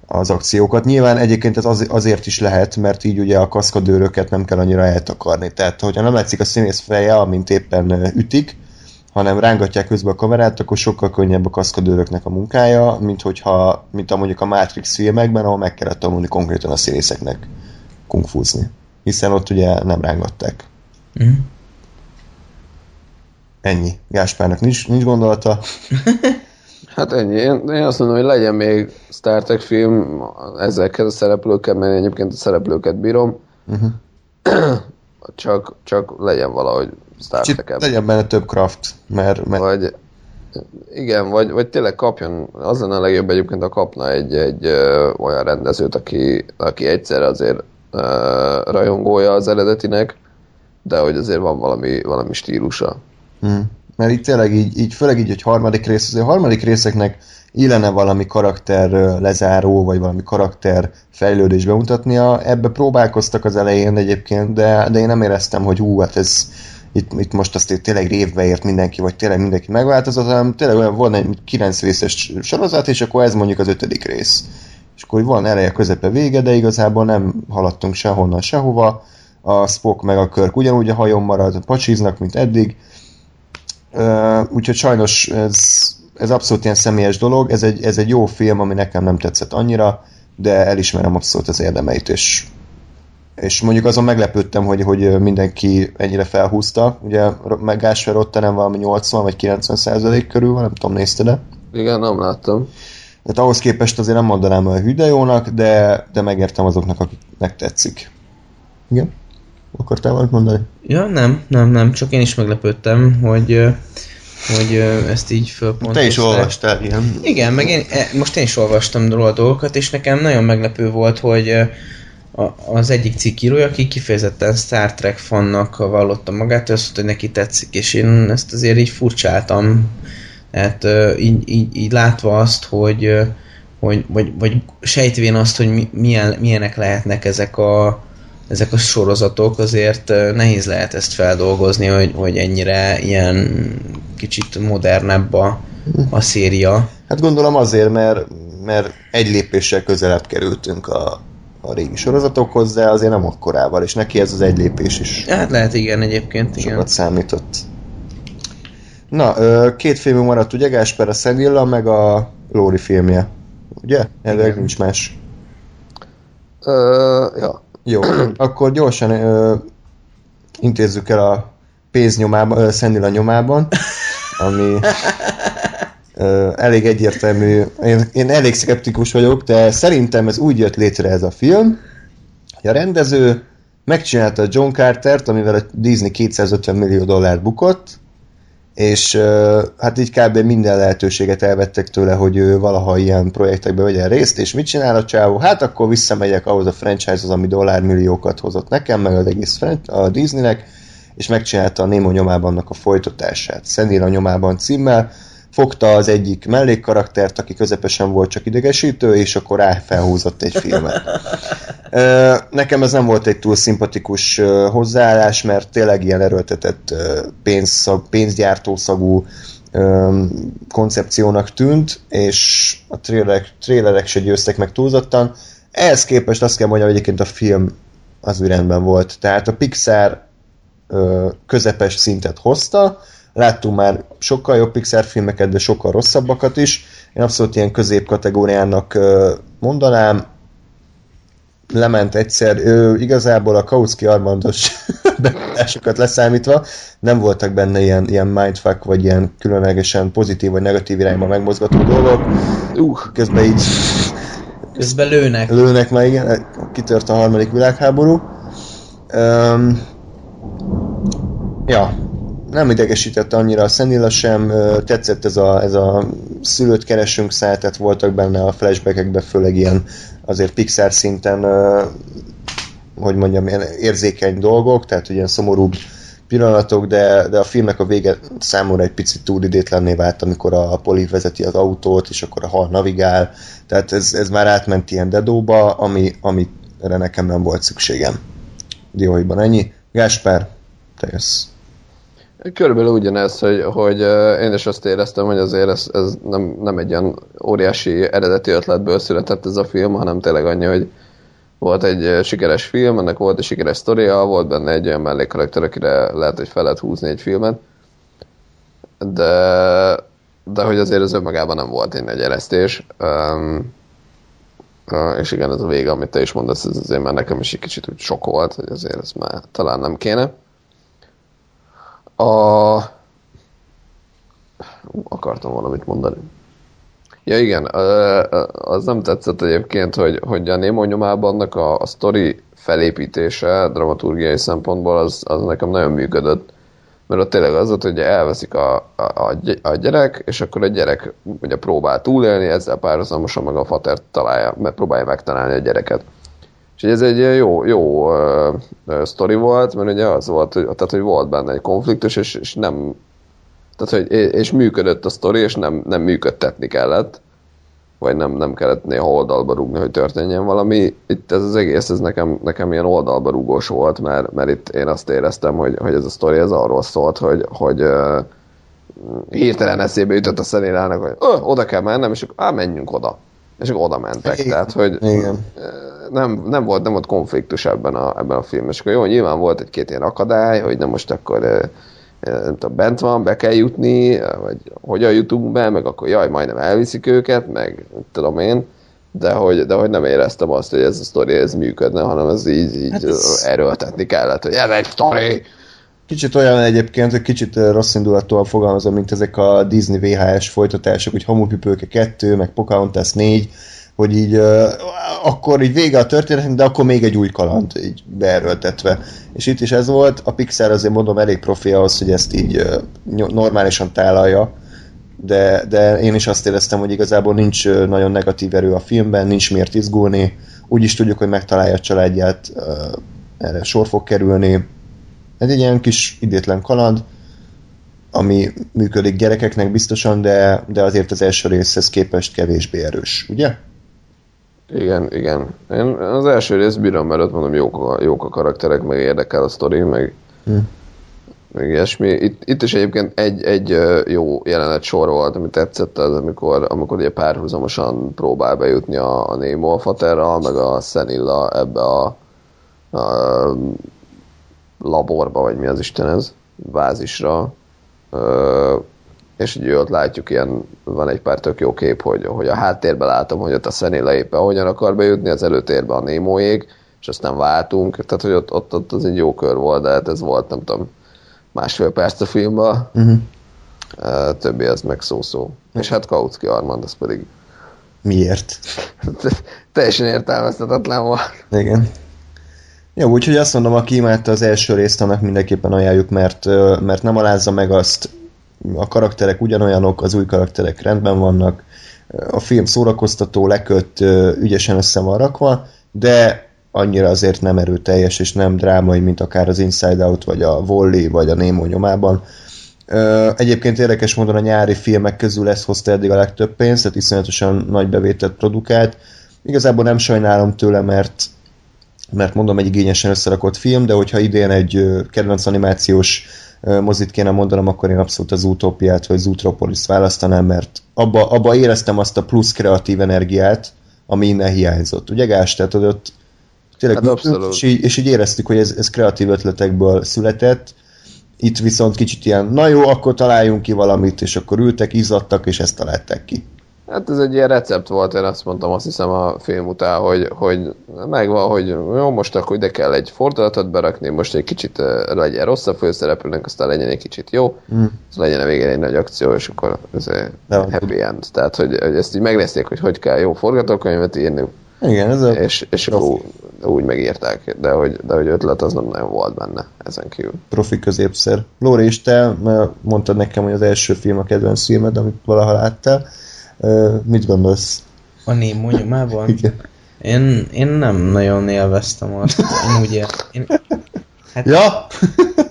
az akciókat. Nyilván egyébként ez az, azért is lehet, mert így ugye a kaszkadőröket nem kell annyira eltakarni. Tehát, hogyha nem látszik a színész feje, amint éppen ütik, hanem rángatják közben a kamerát, akkor sokkal könnyebb a kaszkadőröknek a munkája, mint hogyha, mint a mondjuk a Matrix filmekben, ahol meg kellett tanulni konkrétan a színészeknek kungfúzni. Hiszen ott ugye nem rángatták. Mm. Ennyi. Gáspárnak nincs, nincs gondolata. [laughs] Hát ennyi. Én, én azt mondom, hogy legyen még Star Trek film ezekkel a szereplőkkel, mert én egyébként a szereplőket bírom. Uh-huh. [clears throat] csak, csak legyen valahogy Star trek Legyen benne több craft, mert... mert... Vagy, igen, vagy, vagy tényleg kapjon, az lenne a legjobb egyébként, ha kapna egy, egy ö, olyan rendezőt, aki, aki egyszer azért ö, rajongója az eredetinek, de hogy azért van valami, valami stílusa. Hmm mert itt tényleg így, így főleg így, hogy harmadik rész, azért a harmadik részeknek illene valami karakter lezáró, vagy valami karakter fejlődés bemutatnia. Ebbe próbálkoztak az elején egyébként, de, de én nem éreztem, hogy hú, hát ez itt, itt most azt tényleg révbe ért mindenki, vagy tényleg mindenki megváltozott, hanem tényleg olyan volt egy 9 részes sorozat, és akkor ez mondjuk az ötödik rész. És akkor van eleje, közepe, vége, de igazából nem haladtunk sehonnan, sehova. A Spock meg a Körk ugyanúgy a hajón marad, pacsiznak, mint eddig, úgyhogy sajnos ez, ez abszolút ilyen személyes dolog, ez egy, ez egy jó film, ami nekem nem tetszett annyira, de elismerem abszolút az érdemeit, és, és mondjuk azon meglepődtem, hogy, hogy mindenki ennyire felhúzta, ugye Gásfer ott nem valami 80 vagy 90 százalék körül van, nem tudom, nézte de? Igen, nem láttam. Tehát ahhoz képest azért nem mondanám a hüdejónak, de, de megértem azoknak, akiknek tetszik. Igen? Akartál valamit mondani? Ja, nem, nem, nem, csak én is meglepődtem, hogy hogy ezt így fölpontozták. Te is olvastál ilyen. Igen, meg én, e, most én is olvastam róla dolgokat, és nekem nagyon meglepő volt, hogy az egyik cikkírója, aki kifejezetten Star Trek fannak vallotta magát, azt mondta, hogy neki tetszik, és én ezt azért így furcsáltam. Hát így, így, így látva azt, hogy, hogy vagy, vagy sejtvén azt, hogy milyen, milyenek lehetnek ezek a, ezek a sorozatok, azért nehéz lehet ezt feldolgozni, hogy, hogy ennyire ilyen kicsit modernebb a, a széria. Hát gondolom azért, mert, mert egy lépéssel közelebb kerültünk a, a régi sorozatokhoz, de azért nem akkorával, és neki ez az egy lépés is. Hát lehet, igen, egyébként. Sokat igen. számított. Na, két filmünk maradt, ugye? Gásper a Szegilla, meg a Lóri filmje. Ugye? Elvileg nincs más. Uh, ja. Jó, [clears throat] akkor gyorsan ö, intézzük el a pénz nyomában, ö, Szendila nyomában, ami ö, elég egyértelmű. Én, én elég szkeptikus vagyok, de szerintem ez úgy jött létre ez a film, hogy a rendező megcsinálta John Cartert, amivel a Disney 250 millió dollár bukott, és hát így kb. minden lehetőséget elvettek tőle, hogy ő valaha ilyen projektekbe vegyen részt, és mit csinál a csávó? Hát akkor visszamegyek ahhoz a franchise-hoz, ami dollármilliókat hozott nekem, meg az egész a Disneynek, és megcsinálta a Nemo nyomában a folytatását. a nyomában címmel, fogta az egyik mellékkaraktert, aki közepesen volt csak idegesítő, és akkor rá felhúzott egy filmet. Nekem ez nem volt egy túl szimpatikus hozzáállás, mert tényleg ilyen erőltetett pénzszag, pénzgyártószagú koncepciónak tűnt, és a trélerek, trélerek se győztek meg túlzottan. Ehhez képest azt kell mondjam, hogy egyébként a film az úgy volt. Tehát a Pixar közepes szintet hozta, Láttunk már sokkal jobb Pixar filmeket, de sokkal rosszabbakat is. Én abszolút ilyen középkategóriának mondanám. lement egyszer, ő, igazából a Kautsky Armandos [laughs] bemutásokat leszámítva, nem voltak benne ilyen, ilyen mindfuck, vagy ilyen különlegesen pozitív vagy negatív irányba megmozgató dolgok. Uh, közben így Közben lőnek. lőnek már, igen, kitört a harmadik világháború. Um, ja, nem idegesítette annyira a Szenilla sem, tetszett ez a, ez a szülőt keresünk szál, tehát voltak benne a flashbackekben főleg ilyen azért Pixar szinten, hogy mondjam, ilyen érzékeny dolgok, tehát ilyen szomorúbb pillanatok, de, de a filmnek a vége számomra egy picit túl idétlenné vált, amikor a Poli vezeti az autót, és akkor a hal navigál, tehát ez, ez már átment ilyen dedóba, ami, amire nekem nem volt szükségem. Dióiban ennyi. Gáspár, te jössz. Körülbelül ugyanez, hogy, hogy én is azt éreztem, hogy azért ez, ez nem, nem egy olyan óriási eredeti ötletből született ez a film, hanem tényleg annyi, hogy volt egy sikeres film, ennek volt egy sikeres sztoria, volt benne egy olyan mellékkarakter, akire lehet, hogy fel lehet húzni egy filmet, de, de hogy azért ez önmagában nem volt egy nagy eresztés. Um, és igen, ez a vége, amit te is mondasz, ez azért már nekem is egy kicsit úgy sok volt, hogy azért ez már talán nem kéne. A... Akartam valamit mondani. Ja igen, az nem tetszett egyébként, hogy, hogy a Nemo nyomában annak a, a sztori felépítése dramaturgiai szempontból az, az nekem nagyon működött. Mert ott tényleg az volt, hogy elveszik a, a, a gyerek, és akkor a gyerek ugye próbál túlélni, ezzel párhuzamosan meg a fater találja, mert próbálja megtalálni a gyereket. És ez egy jó, jó uh, uh, sztori volt, mert ugye az volt, hogy, tehát, hogy volt benne egy konfliktus, és, és nem tehát, hogy, és működött a sztori, és nem, nem működtetni kellett, vagy nem, nem kellett néha oldalba rúgni, hogy történjen valami. Itt ez az egész, ez nekem, nekem ilyen oldalba rúgós volt, mert, mert itt én azt éreztem, hogy, hogy ez a sztori ez arról szólt, hogy, hogy uh, hirtelen eszébe jutott a szenélának, hogy oh, oda kell mennem, és akkor á, menjünk oda. És akkor oda mentek. Igen. Tehát, hogy Igen. nem, nem, volt, nem volt konfliktus ebben a, ebben a filmben. És akkor jó, nyilván volt egy-két ilyen akadály, hogy nem most akkor nem tudom, bent van, be kell jutni, vagy hogyan jutunk be, meg akkor jaj, majdnem elviszik őket, meg tudom én, de hogy, de hogy nem éreztem azt, hogy ez a sztori ez működne, hanem ez így, így hát ez- erőltetni kellett, hogy ez egy sztori! Kicsit olyan egyébként, hogy kicsit rossz indulatúan fogalmazom, mint ezek a Disney VHS folytatások, hogy Hamupipőke 2, meg Pocahontas 4, hogy így uh, akkor így vége a történet, de akkor még egy új kaland így beerőltetve. És itt is ez volt, a Pixar azért mondom elég profi ahhoz, hogy ezt így uh, normálisan tálalja, de, de én is azt éreztem, hogy igazából nincs nagyon negatív erő a filmben, nincs miért izgulni, úgy is tudjuk, hogy megtalálja a családját, uh, erre sor fog kerülni, ez egy ilyen kis idétlen kaland, ami működik gyerekeknek biztosan, de, de azért az első részhez képest kevésbé erős, ugye? Igen, igen. Én az első részt bírom, mert ott mondom, jók a, jók a karakterek, meg érdekel a sztori, meg, Hm. meg ilyesmi. Itt, itt is egyébként egy, egy jó jelenet sor volt, ami tetszett, az amikor, amikor ugye párhuzamosan próbál bejutni a, a Nemo a Faterral, meg a Szenilla ebbe a, a laborba, vagy mi az Isten ez, vázisra. Ö, és ugye ott látjuk ilyen, van egy pár tök jó kép, hogy, hogy a háttérben látom, hogy ott a Szenilla éppen hogyan akar bejutni, az előtérben a Némóék, és aztán váltunk, tehát hogy ott, ott, ott az egy jó kör volt, de hát ez volt, nem tudom, másfél perc a filmben, Uh-huh. uh, többi ez meg szó-szó. És hát Kautsky Armand, az pedig Miért? [laughs] teljesen értelmezhetetlen volt. Igen. Jó, úgyhogy azt mondom, aki imádta az első részt, annak mindenképpen ajánljuk, mert, mert nem alázza meg azt, a karakterek ugyanolyanok, az új karakterek rendben vannak, a film szórakoztató, leköt, ügyesen össze van rakva, de annyira azért nem erőteljes és nem drámai, mint akár az Inside Out, vagy a Volley, vagy a Nemo nyomában. Egyébként érdekes módon a nyári filmek közül ez hozta eddig a legtöbb pénzt, tehát iszonyatosan nagy bevételt produkált. Igazából nem sajnálom tőle, mert mert mondom, egy igényesen összerakott film, de hogyha idén egy kedvenc animációs mozit kéne mondanom, akkor én abszolút az Utópiát vagy Zootropolis választanám, mert abba, abba éreztem azt a plusz kreatív energiát, ami innen hiányzott. Ugye Gás? Tehát ott tényleg Hát és, így, és így éreztük, hogy ez, ez kreatív ötletekből született, itt viszont kicsit ilyen, na jó, akkor találjunk ki valamit, és akkor ültek, izzadtak, és ezt találták ki. Hát ez egy ilyen recept volt, én azt mondtam, azt hiszem a film után, hogy, hogy megvan, hogy jó, most akkor ide kell egy fordulatot berakni, most egy kicsit legyen rosszabb főszereplőnek, aztán legyen egy kicsit jó, Mm. az legyen a végén egy nagy akció, és akkor ez van. happy end. Tehát, hogy, hogy ezt így megnézték, hogy hogy kell jó forgatókönyvet írni, Igen, ez a... és, és akkor úgy megírták, de hogy, de hogy ötlet az nem nagyon volt benne ezen kívül. profi középszer. Lóri, és te mert mondtad nekem, hogy az első film a kedvenc filmed, amit valaha láttál. Mit gondolsz? A Nemo nyomában? Igen. Én, én nem nagyon élveztem azt. Én úgy ér... én... Hát Ja!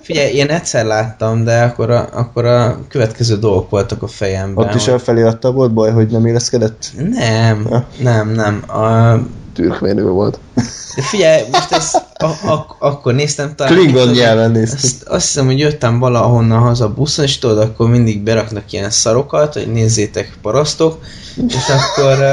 figyelj, én egyszer láttam, de akkor a, akkor a következő dolgok voltak a fejemben. Ott is hogy- a felirattal volt baj, hogy nem érezkedett? Nem, Ja. nem, nem. A, Türkménül volt. de figyelj, most ezt a, a, akkor néztem talán... Klingon nyelven néztük. Azt, azt hiszem, hogy jöttem valahonnan haza buszon, és tudod, akkor mindig beraknak ilyen szarokat, hogy nézzétek parasztok, és akkor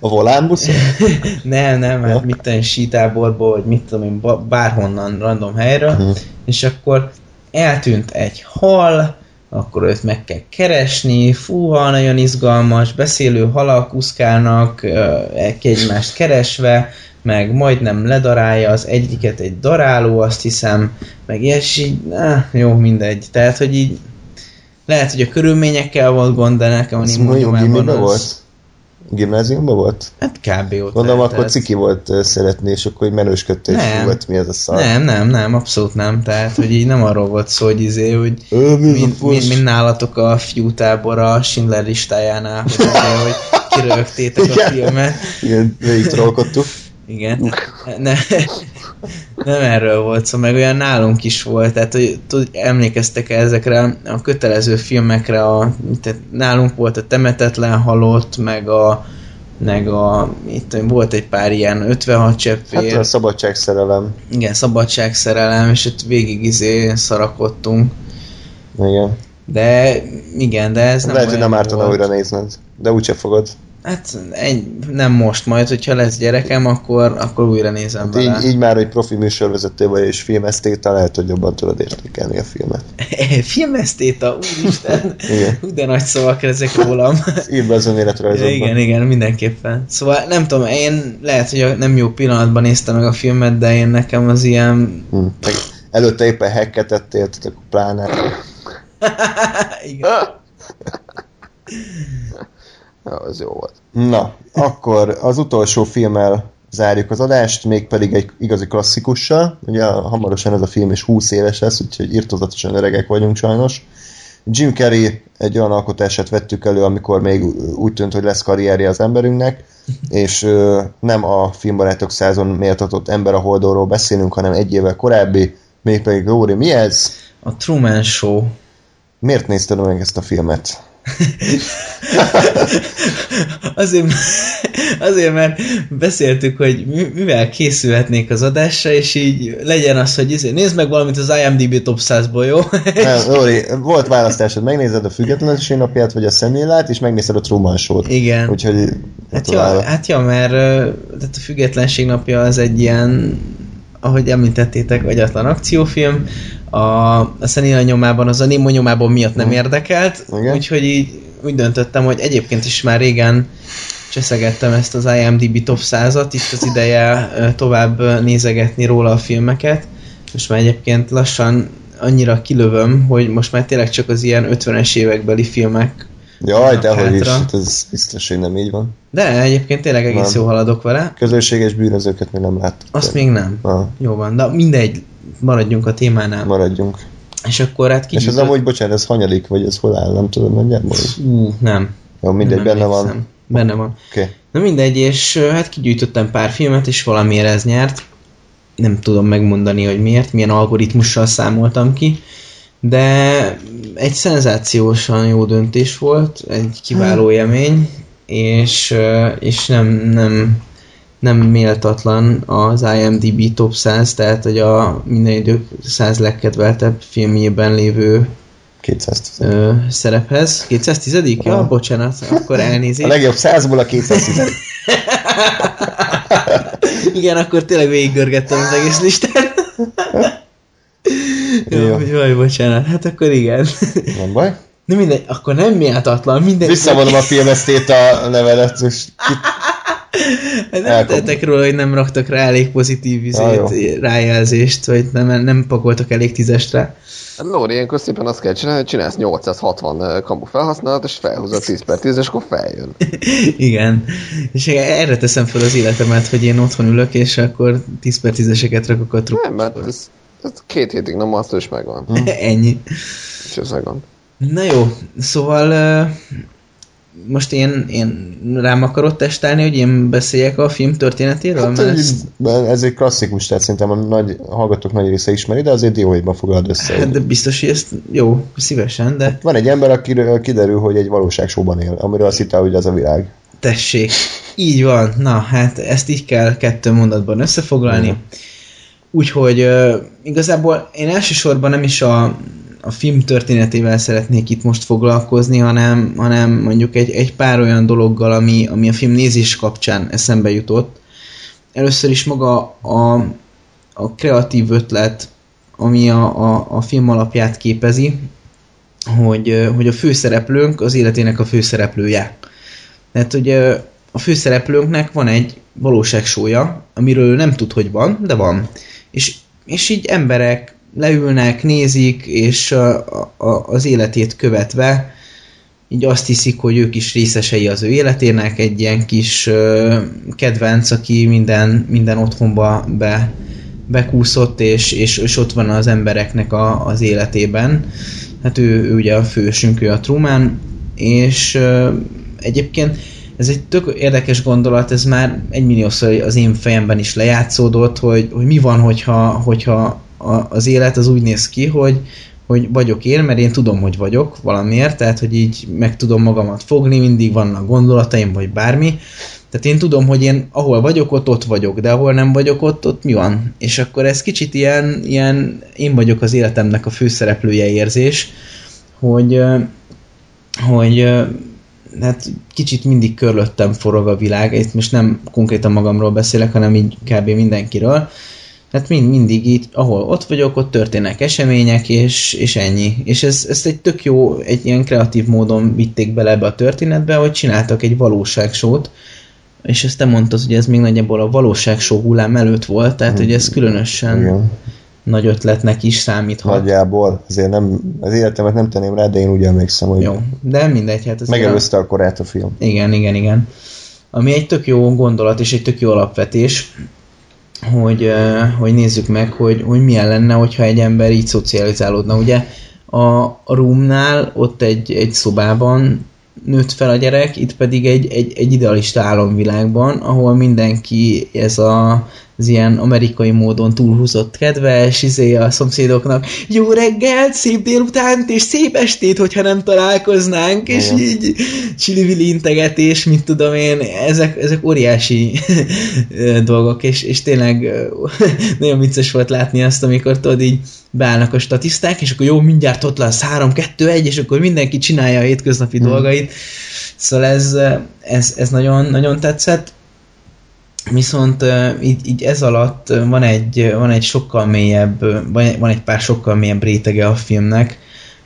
A volánbuszon? [laughs] nem, nem, hát mit tudom, sítáborból, vagy mit tudom én, bárhonnan random helyről, Mhm. és akkor eltűnt egy hal, akkor őt meg kell keresni, fúha, nagyon izgalmas, beszélő halak úszkálnak, egymást keresve, meg majdnem ledarálja az egyiket egy daráló, azt hiszem, meg és így, ah, jó, mindegy. Tehát, hogy így lehet, hogy a körülményekkel volt gond, de nekem a Nemo mondjuk nyomában az... volt? Gimnáziumban volt? Hát kb. ott Gondolom, akkor tehát- ciki volt szeretni, és akkor így menősködte, és hát mi ez a szar? Nem, nem, nem, abszolút nem. Tehát, hogy így nem arról volt szó, hogy izé, hogy Ö, mi ez a mind, fasz? mind, mind nálatok a fiútábor a Schindler listájánál, hogy, azért, hogy kirögtétek a filmet. Igen, végig trollkodtuk. Igen. Ne, nem erről volt szó, meg olyan nálunk is volt, tehát hogy tud, emlékeztek -e ezekre a kötelező filmekre, a, tehát nálunk volt a Temetetlen Halott, meg a meg a, itt volt egy pár ilyen 56 cseppvér, Hát a szabadságszerelem. igen, szabadságszerelem, és ott végig izé szarakodtunk. Igen. De igen, de ez nem Lehet, hogy nem ártana újra nézned, de úgyse fogod. Hát egy, nem most, majd, hogyha lesz gyerekem, akkor, akkor újra nézem Hát vele. így, így már, hogy profi műsorvezető vagy és filmesztéta, lehet, hogy jobban tudod értékelni a filmet. [laughs] Filmesztéta, úristen! Igen. Hú, de nagy szavak ezek rólam. [laughs] Írd be az önéletrajzodba. igen, igen, mindenképpen. Szóval nem tudom, én lehet, hogy nem jó pillanatban néztem meg a filmet, de én nekem az ilyen... Hm. Meg előtte éppen hacket ettél, pláne. [laughs] igen. Ja, az jó volt. Na, akkor az utolsó filmmel zárjuk az adást, mégpedig egy igazi klasszikussal. Ugye hamarosan ez a film is 20 éves lesz, úgyhogy írtozatosan öregek vagyunk sajnos. Jim Carrey egy olyan alkotását vettük elő, amikor még úgy tűnt, hogy lesz karrierje az emberünknek, és ö, nem a filmbarátok százon méltatott ember a holdóról beszélünk, hanem egy évvel korábbi, mégpedig Lóri, mi ez? A Truman Show. Miért nézted meg ezt a filmet? [laughs] Azért, azért, mert beszéltük, hogy mi- mivel készülhetnék az adásra, és így legyen az, hogy izé, nézd meg valamit az IMDb top 100-ból, jó? [laughs] Nem, Lóri, volt választásod, megnézed a függetlenség napját, vagy a szemlélát, és megnézed a Truman Show-t. Igen. Úgyhogy Hát ja, hát ja, mert tehát a függetlenség napja az egy ilyen, ahogy említettétek, agyatlan akciófilm. A, a Szenila nyomában, az a Nemo nyomában miatt nem Mhm. érdekelt, Igen. úgyhogy így úgy döntöttem, hogy egyébként is már régen cseszegettem ezt az IMDb top 100-at, itt az ideje tovább nézegetni róla a filmeket. Most már egyébként lassan annyira kilövöm, hogy most már tényleg csak az ilyen 50-es évekbeli filmek Jaj, vannak dehogy is, hát ez biztos, hogy nem így van. de egyébként tényleg egész Nem. jó haladok vele. Közösséges bűnözőket még nem láttuk. Azt még nem. Ah, Jó van, de mindegy, maradjunk a témánál. maradjunk. És akkor hát És ez amúgy, bocsánat, ez hanyadik, vagy ez hol áll, nem tudod nagyjából? Ú, nem. Jó, mindegy, nem benne van. Benne van. Oké. Okay. Na mindegy, és hát kigyűjtöttem pár filmet, és valamiért ez nyert. Nem tudom megmondani, hogy miért, milyen algoritmussal számoltam ki. De egy szenzációsan jó döntés volt, egy kiváló élmény, és, és nem, nem, nem méltatlan az IMDb top 100, tehát hogy a minden idők 100 legkedveltebb filmjében lévő 210. ö, szerephez. 210 Ja, Aha. bocsánat, akkor A elnézést. legjobb százból a 210. [laughs] Igen, akkor tényleg végiggörgettem az egész listát. [laughs] Jó. Jó, jaj, bocsánat, hát akkor igen. Nem baj. Na mindegy, akkor nem méltatlan, mindegy. Visszavonom a filmesztét a levelet, és Nem tettek róla, hogy nem raktak rá elég pozitív izét, rájelzést, vagy nem, nem pakoltak elég tízestre. Hát Lóri, ilyenkor szépen azt kell csinálni, hogy csinálsz 860 kamu felhasználat, és felhúzod 10 per 10, és akkor feljön. [laughs] Igen. És erre teszem fel az életemet, hogy én otthon ülök, és akkor 10 per 10-eseket rakok a trup. Nem, mert ez, ez két hétig nem azt is megvan. [laughs] Ennyi. És ez megvan. Na jó, szóval ö, most én, én rám akarod testálni, hogy én beszéljek a film történetéről? hát, mert ez, ezt, ez egy klasszikus, tehát szerintem a, nagy, a hallgatók nagy része ismeri, de azért dióhéjban foglald össze. hát de biztos, hogy ezt jó, szívesen, de Van egy ember, akiről kiderül, hogy egy valóságsóban él, amiről azt hitte, hogy az a világ. tessék. Így van. Na, hát ezt így kell kettő mondatban összefoglalni. Úgyhogy uh, igazából én elsősorban nem is a, a film történetével szeretnék itt most foglalkozni, hanem, hanem mondjuk egy, egy pár olyan dologgal, ami, ami a film nézés kapcsán eszembe jutott. Először is maga a, a kreatív ötlet, ami a, a, a film alapját képezi, hogy, hogy a főszereplőnk az életének a főszereplője. Tehát ugye a főszereplőnknek van egy valóságsója, amiről ő nem tud, hogy van, de van. És, és így emberek leülnek, nézik, és a, a, az életét követve így azt hiszik, hogy ők is részesei az ő életének, egy ilyen kis ö, kedvenc, aki minden, minden otthonba be, bekúszott, és, és, és ott van az embereknek a, az életében. Hát ő, ő ugye a fősünk, ő a Truman, és ö, egyébként ez egy tök érdekes gondolat, ez már egymilliószor az én fejemben is lejátszódott, hogy, hogy mi van, hogyha, hogyha a, az élet az úgy néz ki, hogy, hogy vagyok én, mert én tudom, hogy vagyok valamiért, tehát hogy így meg tudom magamat fogni, mindig vannak gondolataim, vagy bármi. Tehát én tudom, hogy én ahol vagyok, ott ott vagyok, de ahol nem vagyok, ott, ott mi van? És akkor ez kicsit ilyen, ilyen én vagyok az életemnek a főszereplője érzés, hogy, hogy hát kicsit mindig körülöttem forog a világ, itt most nem konkrétan magamról beszélek, hanem így kb. mindenkiről, Hát mind, mindig itt, ahol ott vagyok, ott történnek események, és, és ennyi. És ez, ezt egy tök jó, egy ilyen kreatív módon vitték bele ebbe a történetbe, hogy csináltak egy valóságsót, és ezt te mondtad, hogy ez még nagyjából a valóságsó hullám előtt volt, tehát hogy ez különösen Igen. nagy ötletnek is számíthat. Nagyjából. Azért nem, az életemet nem tenném rá, de én úgy emlékszem, hogy Jó, de mindegy, hát ez megelőzte a korát a film. Igen, igen, igen. Ami egy tök jó gondolat és egy tök jó alapvetés, hogy, hogy nézzük meg, hogy, hogy milyen lenne, hogyha egy ember így szocializálódna. Ugye a, a roomnál ott egy, egy szobában nőtt fel a gyerek, itt pedig egy, egy, egy idealista álomvilágban, ahol mindenki ez a, az ilyen amerikai módon túlhúzott kedves, izé a szomszédoknak, jó reggelt, szép délutánt, és szép estét, hogyha nem találkoznánk, és Igen. így csili integetés, mint tudom én, ezek, ezek óriási [laughs] dolgok, és, és tényleg [laughs] nagyon vicces volt látni azt, amikor tudod így beállnak a statiszták, és akkor jó, mindjárt ott lesz 3, 2, 1, és akkor mindenki csinálja a hétköznapi Hmm. dolgait. Szóval ez, ez, ez nagyon, nagyon tetszett. Viszont így, így ez alatt van egy, van egy sokkal mélyebb, van egy- pár sokkal mélyebb rétege a filmnek,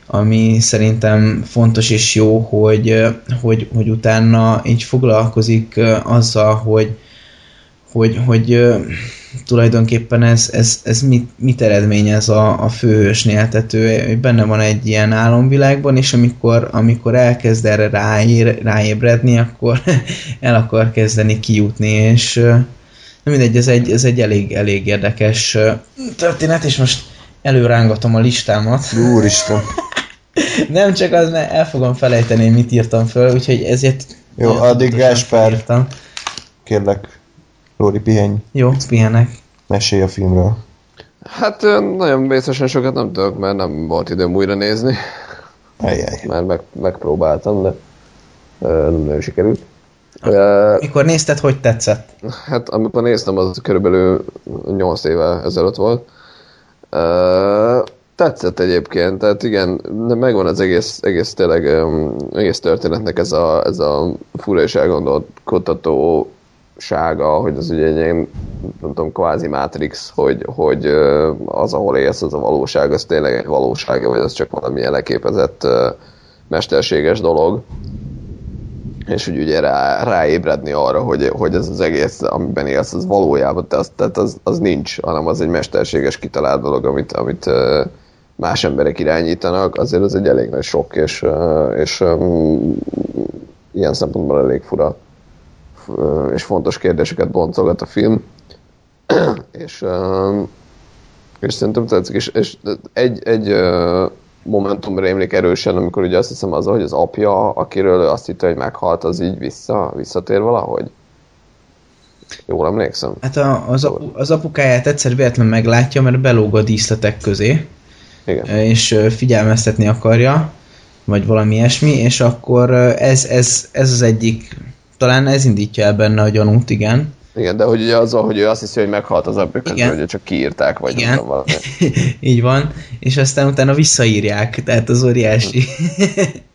ami szerintem fontos és jó, hogy, hogy, hogy utána így foglalkozik azzal, hogy, hogy, hogy tulajdonképpen ez, ez, ez mit, mit eredményez a, a főhősnél, tehát ő, ő benne van egy ilyen álomvilágban, és amikor, amikor elkezd erre ráér, ráébredni, akkor [laughs] el akar kezdeni kijutni, és na mindegy, ez egy, ez egy elég, elég érdekes történet, és most előrángatom a listámat. Úristen. [laughs] Nem csak az, mert el fogom felejteni, mit írtam föl, úgyhogy ezért... Jó, addig Gáspár. Kérlek, Lóri, pihenj, Jó, pihenek. mesélj a filmről. Hát nagyon vészesen sokat nem tudok, mert nem volt időm újra nézni. Ajjaj. Már meg, megpróbáltam, de nem nagyon sikerült. Mikor nézted, hogy tetszett? Hát amikor néztem, az körülbelül 8 éve ezelőtt volt. Tetszett egyébként, tehát igen, de megvan az egész, egész tényleg, egész történetnek ez a, ez a fura és elgondolkodtató sága, hogy az ugye egy ilyen, nem tudom, kvázi Matrix, hogy, hogy az, ahol élsz, az a valóság, az tényleg egy valóság, vagy az csak valamilyen leképezett mesterséges dolog, és hogy ugye rá, ráébredni arra, hogy, hogy ez az egész, amiben élsz, az valójában, az, tehát az, az nincs, hanem az egy mesterséges kitalált dolog, amit, amit más emberek irányítanak, azért az egy elég nagy sok, és, és ilyen szempontból elég fura és fontos kérdéseket boncolgat a film, [clears throat] és, és szerintem tetszik, és, és egy, egy momentum rémlik erősen, amikor ugye azt hiszem az, hogy az apja, akiről azt hitte, hogy meghalt, az így vissza, visszatér valahogy. Jól emlékszem? Hát a, az, apu, az apukáját egyszer véletlen meglátja, mert belóg a díszletek közé. Igen. És figyelmeztetni akarja, vagy valami ilyesmi, és akkor ez, ez, ez az egyik, talán ez indítja el benne a gyanút, igen. Igen, de hogy ugye az, hogy ő azt hiszi, hogy meghalt az apja közben, hogy csak kiírták, vagy Igen. nem valami. [laughs] Így van, és aztán utána visszaírják, tehát az óriási.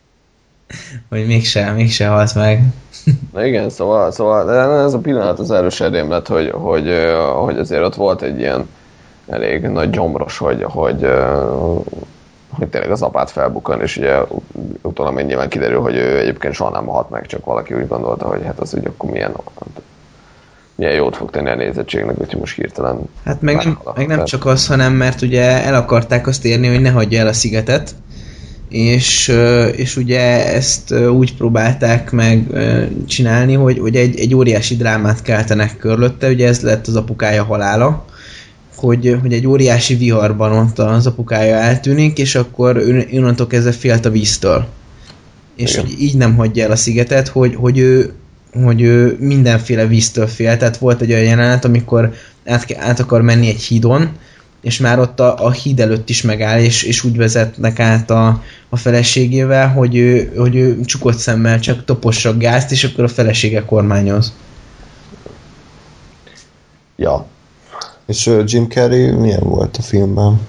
[laughs] hogy mégse, mégse halt meg. [laughs] Na igen, szóval, szóval ez a pillanat az erős lett, hogy, hogy, hogy azért ott volt egy ilyen elég nagy gyomros, hogy, hogy, hogy tényleg az apát felbukkan, és ugye utána még nyilván kiderül, hogy ő egyébként soha nem halt meg, csak valaki úgy gondolta, hogy hát az úgy akkor milyen milyen jót fog tenni a nézettségnek, hogy most hirtelen... Hát meg nem, meg nem csak az, hanem mert ugye el akarták azt érni, hogy ne hagyja el a szigetet, és, és ugye ezt úgy próbálták meg csinálni, hogy, hogy egy, egy óriási drámát keltenek körülötte, ugye ez lett az apukája halála, hogy, hogy egy óriási viharban ott az apukája eltűnik, és akkor onnantól kezdve félt a víztől. És hogy így nem hagyja el a szigetet, hogy, hogy ő hogy ő mindenféle víztől fél, tehát volt egy olyan jelenet, amikor át, át akar menni egy hídon, és már ott a, a híd előtt is megáll, és, és úgy vezetnek át a, a feleségével, hogy ő, hogy ő csukott szemmel csak topossa gázt, és akkor a felesége kormányoz. Ja. És Jim Carrey milyen volt a filmben?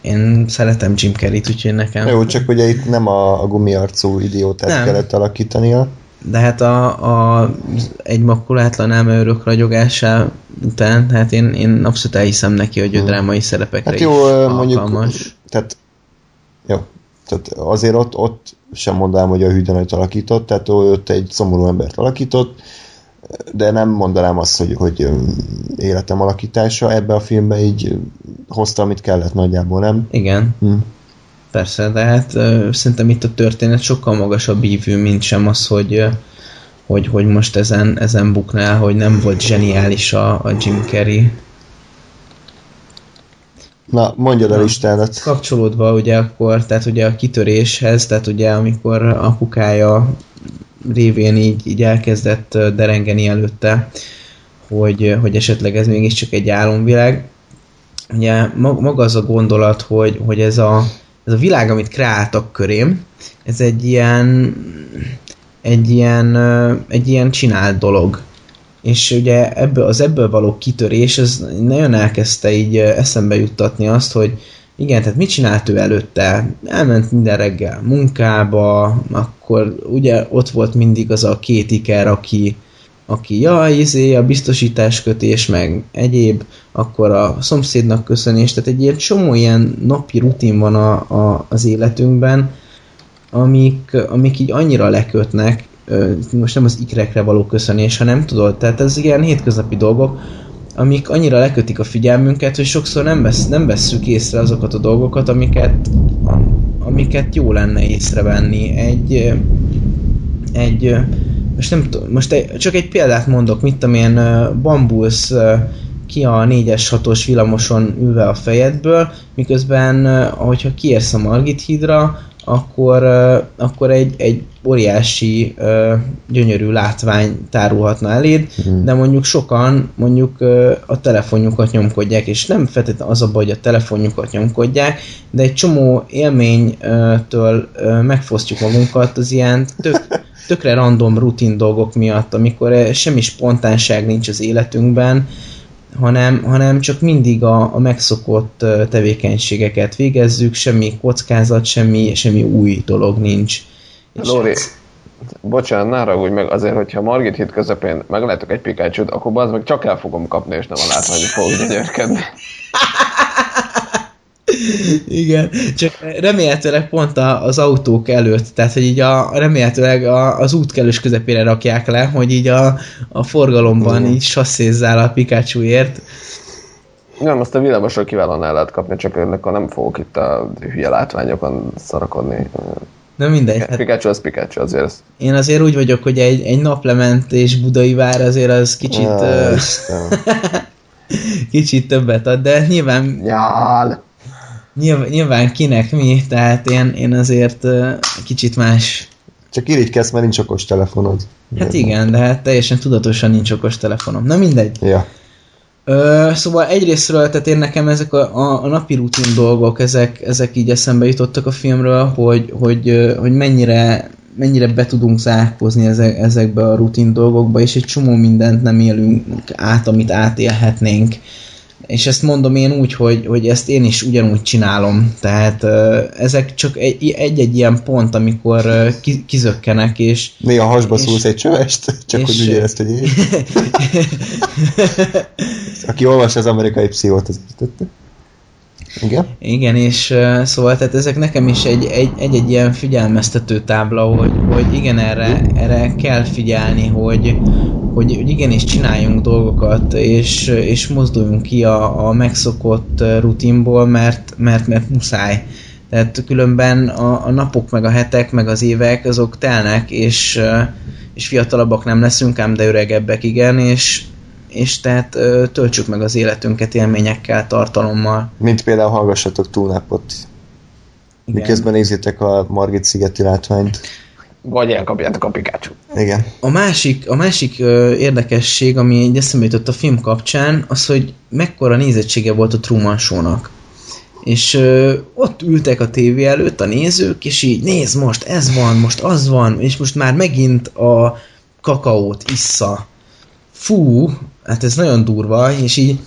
Én szeretem Jim Carrey-t, úgyhogy nekem... Jó, csak ugye itt nem a, a gumiarcú idiótát nem. kellett alakítania de hát a, a egy makulátlan elmeőrök ragyogása után, tehát én, én abszolút elhiszem neki, hogy ő hmm. drámai szerepekre hát jó, is mondjuk, alkalmas. Tehát, jó, tehát azért ott, ott sem mondanám, hogy a hűdönőt alakított, tehát ő ott egy szomorú embert alakított, de nem mondanám azt, hogy, hogy életem alakítása ebbe a filmbe így hozta, amit kellett nagyjából, nem? Igen. Hm. Persze, de hát uh, szerintem itt a történet sokkal magasabb ívű, mint sem az, hogy, hogy, hogy most ezen, ezen buknál, hogy nem volt zseniális a, a Jim Carrey. Na, mondjad a listádat. Kapcsolódva ugye akkor, tehát ugye a kitöréshez, tehát ugye amikor apukája révén így, így elkezdett derengeni előtte, hogy, hogy esetleg ez mégiscsak egy álomvilág. Ugye maga az a gondolat, hogy, hogy ez a ez a világ, amit kreáltak körém, ez egy ilyen egy ilyen, egy ilyen csinált dolog. És ugye ebből, az ebből való kitörés, ez nagyon elkezdte így eszembe juttatni azt, hogy igen, tehát mit csinált ő előtte? Elment minden reggel munkába, akkor ugye ott volt mindig az a két iker, aki, aki ja, izé, a biztosításkötés, meg egyéb, akkor a szomszédnak köszönés, tehát egy ilyen csomó ilyen napi rutin van a, a, az életünkben, amik, amik így annyira lekötnek, most nem az ikrekre való köszönés, hanem tudod, tehát ez ilyen hétköznapi dolgok, amik annyira lekötik a figyelmünket, hogy sokszor nem, vesz, nem vesszük észre azokat a dolgokat, amiket, amiket jó lenne észrevenni. Egy, egy most nem tudom, most egy, csak egy példát mondok, mit tudom én, bambusz ki a 4-es 6-os villamoson ülve a fejedből, miközben, hogyha kiérsz a Margit hídra, akkor, akkor egy, egy óriási gyönyörű látvány tárulhatna eléd, mm. de mondjuk sokan mondjuk a telefonjukat nyomkodják, és nem feltétlenül az a baj, hogy a telefonjukat nyomkodják, de egy csomó élménytől megfosztjuk magunkat az ilyen tök, tökre random rutin dolgok miatt, amikor semmi spontánság nincs az életünkben, hanem, hanem csak mindig a, a megszokott tevékenységeket végezzük, semmi kockázat, semmi, semmi új dolog nincs. Lóri, ez... bocsánat, ne ragudj meg, azért, hogyha Margit hit közepén meglátok egy pikachu akkor az meg csak el fogom kapni, és nem a látványi fogok gyönyörkedni. [laughs] Igen, csak remélhetőleg pont a, az autók előtt, tehát hogy így a, remélhetőleg a, az útkelős közepére rakják le, hogy így a, a forgalomban így sasszézzál a Pikachuért. Nem, azt a villamosról kiválóan el lehet kapni, csak akkor nem fogok itt a hülye látványokon szarakodni. Na mindegy. Hát Pikachu az Pikachu, azért ezt én azért úgy vagyok, hogy egy, egy naplementés budai vár azért az kicsit, Istenem. [laughs] kicsit többet ad, de nyilván, Jál! Nyilván, nyilván kinek mi, tehát én, én azért kicsit más Csak irigykedsz, mert nincs okos telefonod. Hát igen, de hát teljesen tudatosan nincs okos telefonom. Na mindegy. Ja. Ö, szóval egyrésztről, tehát én nekem ezek a, a, a napi rutin dolgok, ezek, ezek így eszembe jutottak a filmről, hogy, hogy, hogy mennyire, mennyire be tudunk zárkózni ezek, ezekbe a rutin dolgokba, és egy csomó mindent nem élünk át, amit átélhetnénk. És ezt mondom én úgy, hogy, hogy ezt én is ugyanúgy csinálom. Tehát ezek csak egy- egy-egy ilyen pont, amikor ki- kizökkenek, és Néha hasba És- szúrsz egy csövest, csak és- hogy úgy érezd, hogy én. [laughs] Aki olvas az amerikai pszichót, az értette. Igen? Igen, és uh, szóval tehát ezek nekem is egy, egy, egy, egy ilyen figyelmeztető tábla, hogy, hogy igen, erre, erre kell figyelni, hogy, hogy, hogy igenis csináljunk dolgokat, és, és mozduljunk ki a, a megszokott rutinból, mert, mert, mert muszáj. Tehát különben a, a napok, meg a hetek, meg az évek, azok telnek, és, és fiatalabbak nem leszünk, ám de öregebbek igen, és, és tehát ö, töltsük meg az életünket élményekkel, tartalommal. Mint például hallgassatok túlnapot. Igen. Miközben nézzétek a Margit szigeti látványt. Vagy elkapjátok a Pikachu. Igen. A másik, a másik ö, érdekesség, ami így eszembe jutott a film kapcsán, az, hogy mekkora nézettsége volt a Truman Show-nak. És ö, ott ültek a tévé előtt a nézők, és így nézd most, ez van, most az van, és most már megint a kakaót issza. Fú, hát ez nagyon durva, és így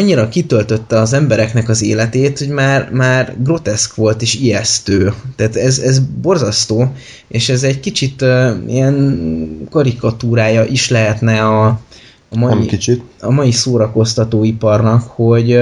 annyira kitöltötte az embereknek az életét, hogy már, már groteszk volt és ijesztő. Tehát ez, ez borzasztó, és ez egy kicsit uh, ilyen karikatúrája is lehetne a, a mai, kicsit. a mai szórakoztatóiparnak, hogy,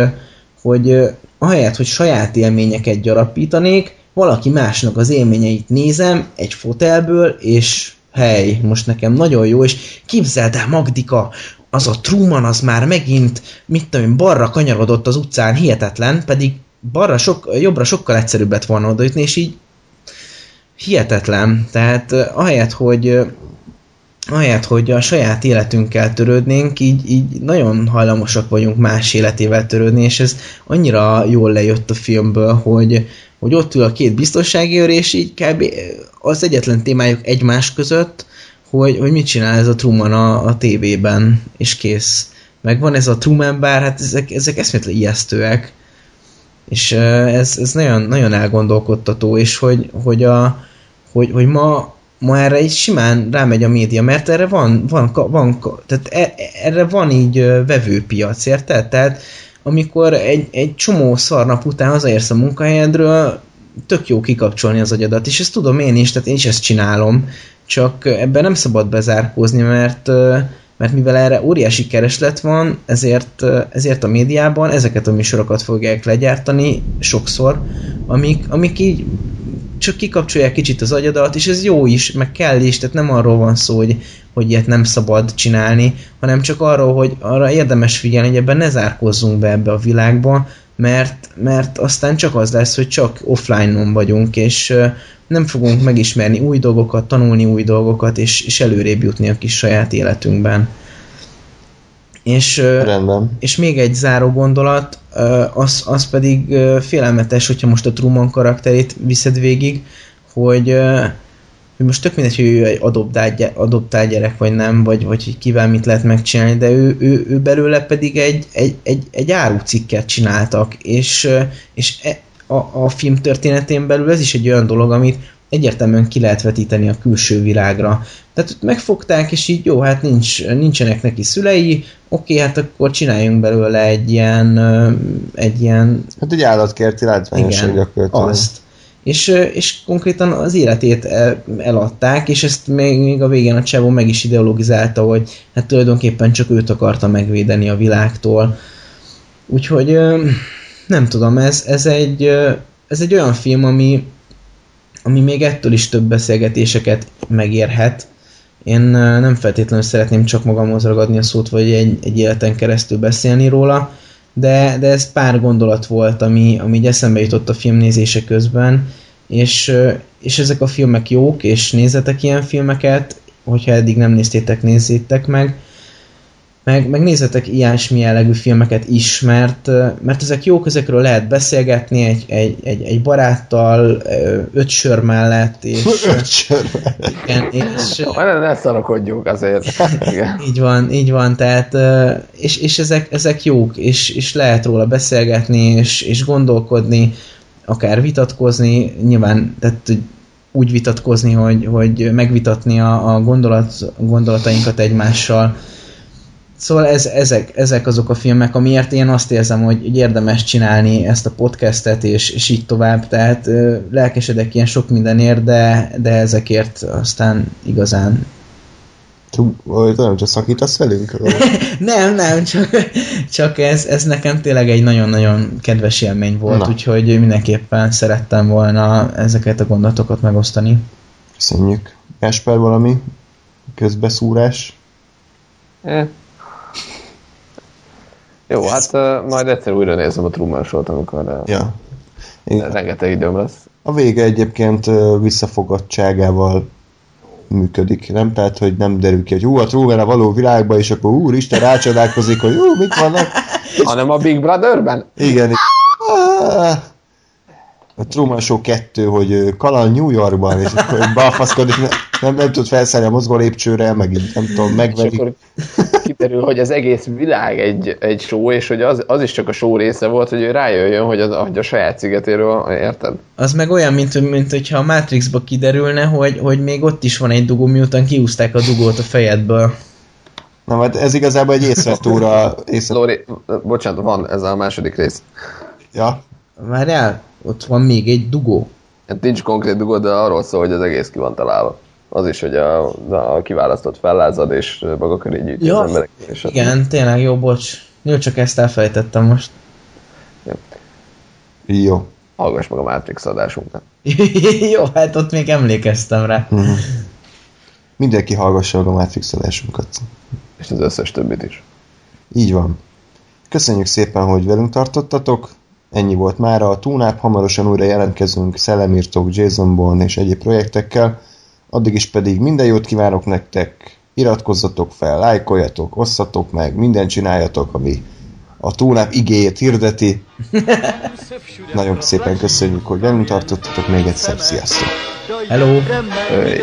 hogy ahelyett, hogy saját élményeket gyarapítanék, valaki másnak az élményeit nézem egy fotelből, és hely, most nekem nagyon jó, és képzeld el, Magdika, az a Truman az már megint, mit tudom én, balra kanyarodott az utcán, hihetetlen, pedig balra sok, jobbra sokkal egyszerűbb lett volna odaütni, és így hihetetlen. Tehát eh, ahelyett, hogy eh, ahelyett, hogy a saját életünkkel törődnénk, így, így nagyon hajlamosak vagyunk más életével törődni, és ez annyira jól lejött a filmből, hogy, hogy ott ül a két biztonsági őr, és így kb. az egyetlen témájuk egymás között, hogy, hogy mit csinál ez a Truman a, a tévében, és kész. Meg van ez a Truman bár, hát ezek, ezek eszméletlen ijesztőek. És ez, ez nagyon, nagyon elgondolkodtató, és hogy, hogy, a, hogy, hogy ma, ma erre így simán rámegy a média, mert erre van, van, van tehát e- erre van így vevőpiac, érted? Tehát amikor egy, egy csomó szarnap után hazaérsz a munkahelyedről, tök jó kikapcsolni az agyadat, és ezt tudom én is, tehát én is ezt csinálom, csak ebben nem szabad bezárkózni, mert mert mivel erre óriási kereslet van, ezért, ezért a médiában ezeket a műsorokat fogják legyártani sokszor, amik, amik így csak kikapcsolják kicsit az agyadat, és ez jó is, meg kell is, tehát nem arról van szó, hogy, hogy ilyet nem szabad csinálni, hanem csak arról, hogy arra érdemes figyelni, hogy ebben ne zárkozzunk be ebbe a világba, mert, mert aztán csak az lesz, hogy csak offline-on vagyunk, és nem fogunk megismerni új dolgokat, tanulni új dolgokat, és, és előrébb jutni a kis saját életünkben. És, Rendben. és még egy záró gondolat, az, az pedig félelmetes, hogyha most a Truman karakterét viszed végig, hogy, hogy most tök mindegy, hogy ő egy adoptált, gy- adoptált gyerek vagy nem, vagy, vagy hogy kivel mit lehet megcsinálni, de ő, ő, ő belőle pedig egy, egy, egy, egy árucikket csináltak, és, és e, a, a film történetén belül ez is egy olyan dolog, amit egyértelműen ki lehet vetíteni a külső világra. Tehát ott megfogták, és így jó, hát nincs, nincsenek neki szülei, oké, hát akkor csináljunk belőle egy ilyen, egy ilyen Hát egy állatkerti látványosság gyakorlatilag. azt. És, és konkrétan az életét el- eladták, és ezt még, még a végén a Csávó meg is ideologizálta, hogy hát tulajdonképpen csak őt akarta megvédeni a világtól. Úgyhogy nem tudom, ez, ez, egy, ez egy olyan film, ami, ami még ettől is több beszélgetéseket megérhet. Én nem feltétlenül szeretném csak magamhoz ragadni a szót, vagy egy, egy életen keresztül beszélni róla, de, de ez pár gondolat volt, ami, ami eszembe jutott a film nézése közben, és, és ezek a filmek jók, és nézzetek ilyen filmeket, hogyha eddig nem néztétek, nézzétek meg, meg, meg nézzetek ilyesmi jellegű filmeket is, mert, mert ezek jók, ezekről lehet beszélgetni egy, egy, egy, egy baráttal, öt sör mellett, és... [laughs] öt sör mellett. Igen, és... Ne, ne szarakodjunk azért. [laughs] Igen. így van, így van, tehát és, és ezek, ezek jók, és, és lehet róla beszélgetni, és, és gondolkodni, akár vitatkozni, nyilván tehát úgy vitatkozni, hogy, hogy megvitatni a, a gondolat, gondolatainkat egymással, Szóval ez, ezek, ezek azok a filmek, amiért én azt érzem, hogy érdemes csinálni ezt a podcastet, és, és így tovább, tehát ö, lelkesedek ilyen sok mindenért, de, de ezekért aztán igazán nem csak szakítasz velünk? [laughs] nem, nem, csak, csak ez, ez nekem tényleg egy nagyon-nagyon kedves élmény volt, Na. úgyhogy mindenképpen szerettem volna ezeket a gondolatokat megosztani. Köszönjük. Esper valami közbeszúrás? Eh, jó, hát uh, majd egyszer újra nézem a Truman Show-t, amikor uh, ja. Igen. rengeteg időm lesz. A vége egyébként uh, visszafogadtságával működik, nem? Tehát, hogy nem derül ki, hogy hú, a Truman a való világban, és akkor úristen rácsodálkozik, hogy hú, mit vannak. [laughs] Hanem a Big Brotherben? Igen. A Truman Show 2, hogy kaland New Yorkban, és akkor balfaszkodik, nem, nem, tud felszállni a mozgó lépcsőre, meg így, nem tudom, megverik. És akkor kiderül, hogy az egész világ egy, egy show, és hogy az, az is csak a show része volt, hogy ő rájöjjön, hogy, az, hogy a saját szigetéről, érted? Az meg olyan, mint, mint hogyha a Matrixba kiderülne, hogy, hogy még ott is van egy dugó, miután kiúzták a dugót a fejedből. Na, hát ez igazából egy észretúra. Észre... Lóri, bocsánat, van ez a második rész. Ja. Várjál, ott van még egy dugó. Hát nincs konkrét dugó, de arról szól, hogy az egész ki van találva. Az is, hogy a, a kiválasztott fellázad, és maga köré gyűjti ja, az emberek. És igen, a... tényleg jó, bocs. Jó, csak ezt elfelejtettem most. Jó. Jó. Hallgass meg a Matrix adásunkat. [laughs] jó, hát ott még emlékeztem rá. Uh-huh. Mindenki hallgassa a Matrix adásunkat. És az összes többit is. Így van. Köszönjük szépen, hogy velünk tartottatok. Ennyi volt már a túnáp, hamarosan újra jelentkezünk Szellemírtók, Jason Bourne és egyéb projektekkel. Addig is pedig minden jót kívánok nektek, iratkozzatok fel, lájkoljatok, osszatok meg, mindent csináljatok, ami a túlnáp igéjét hirdeti. Nagyon szépen köszönjük, hogy velünk tartottatok még egyszer. Sziasztok! Hello! Hey.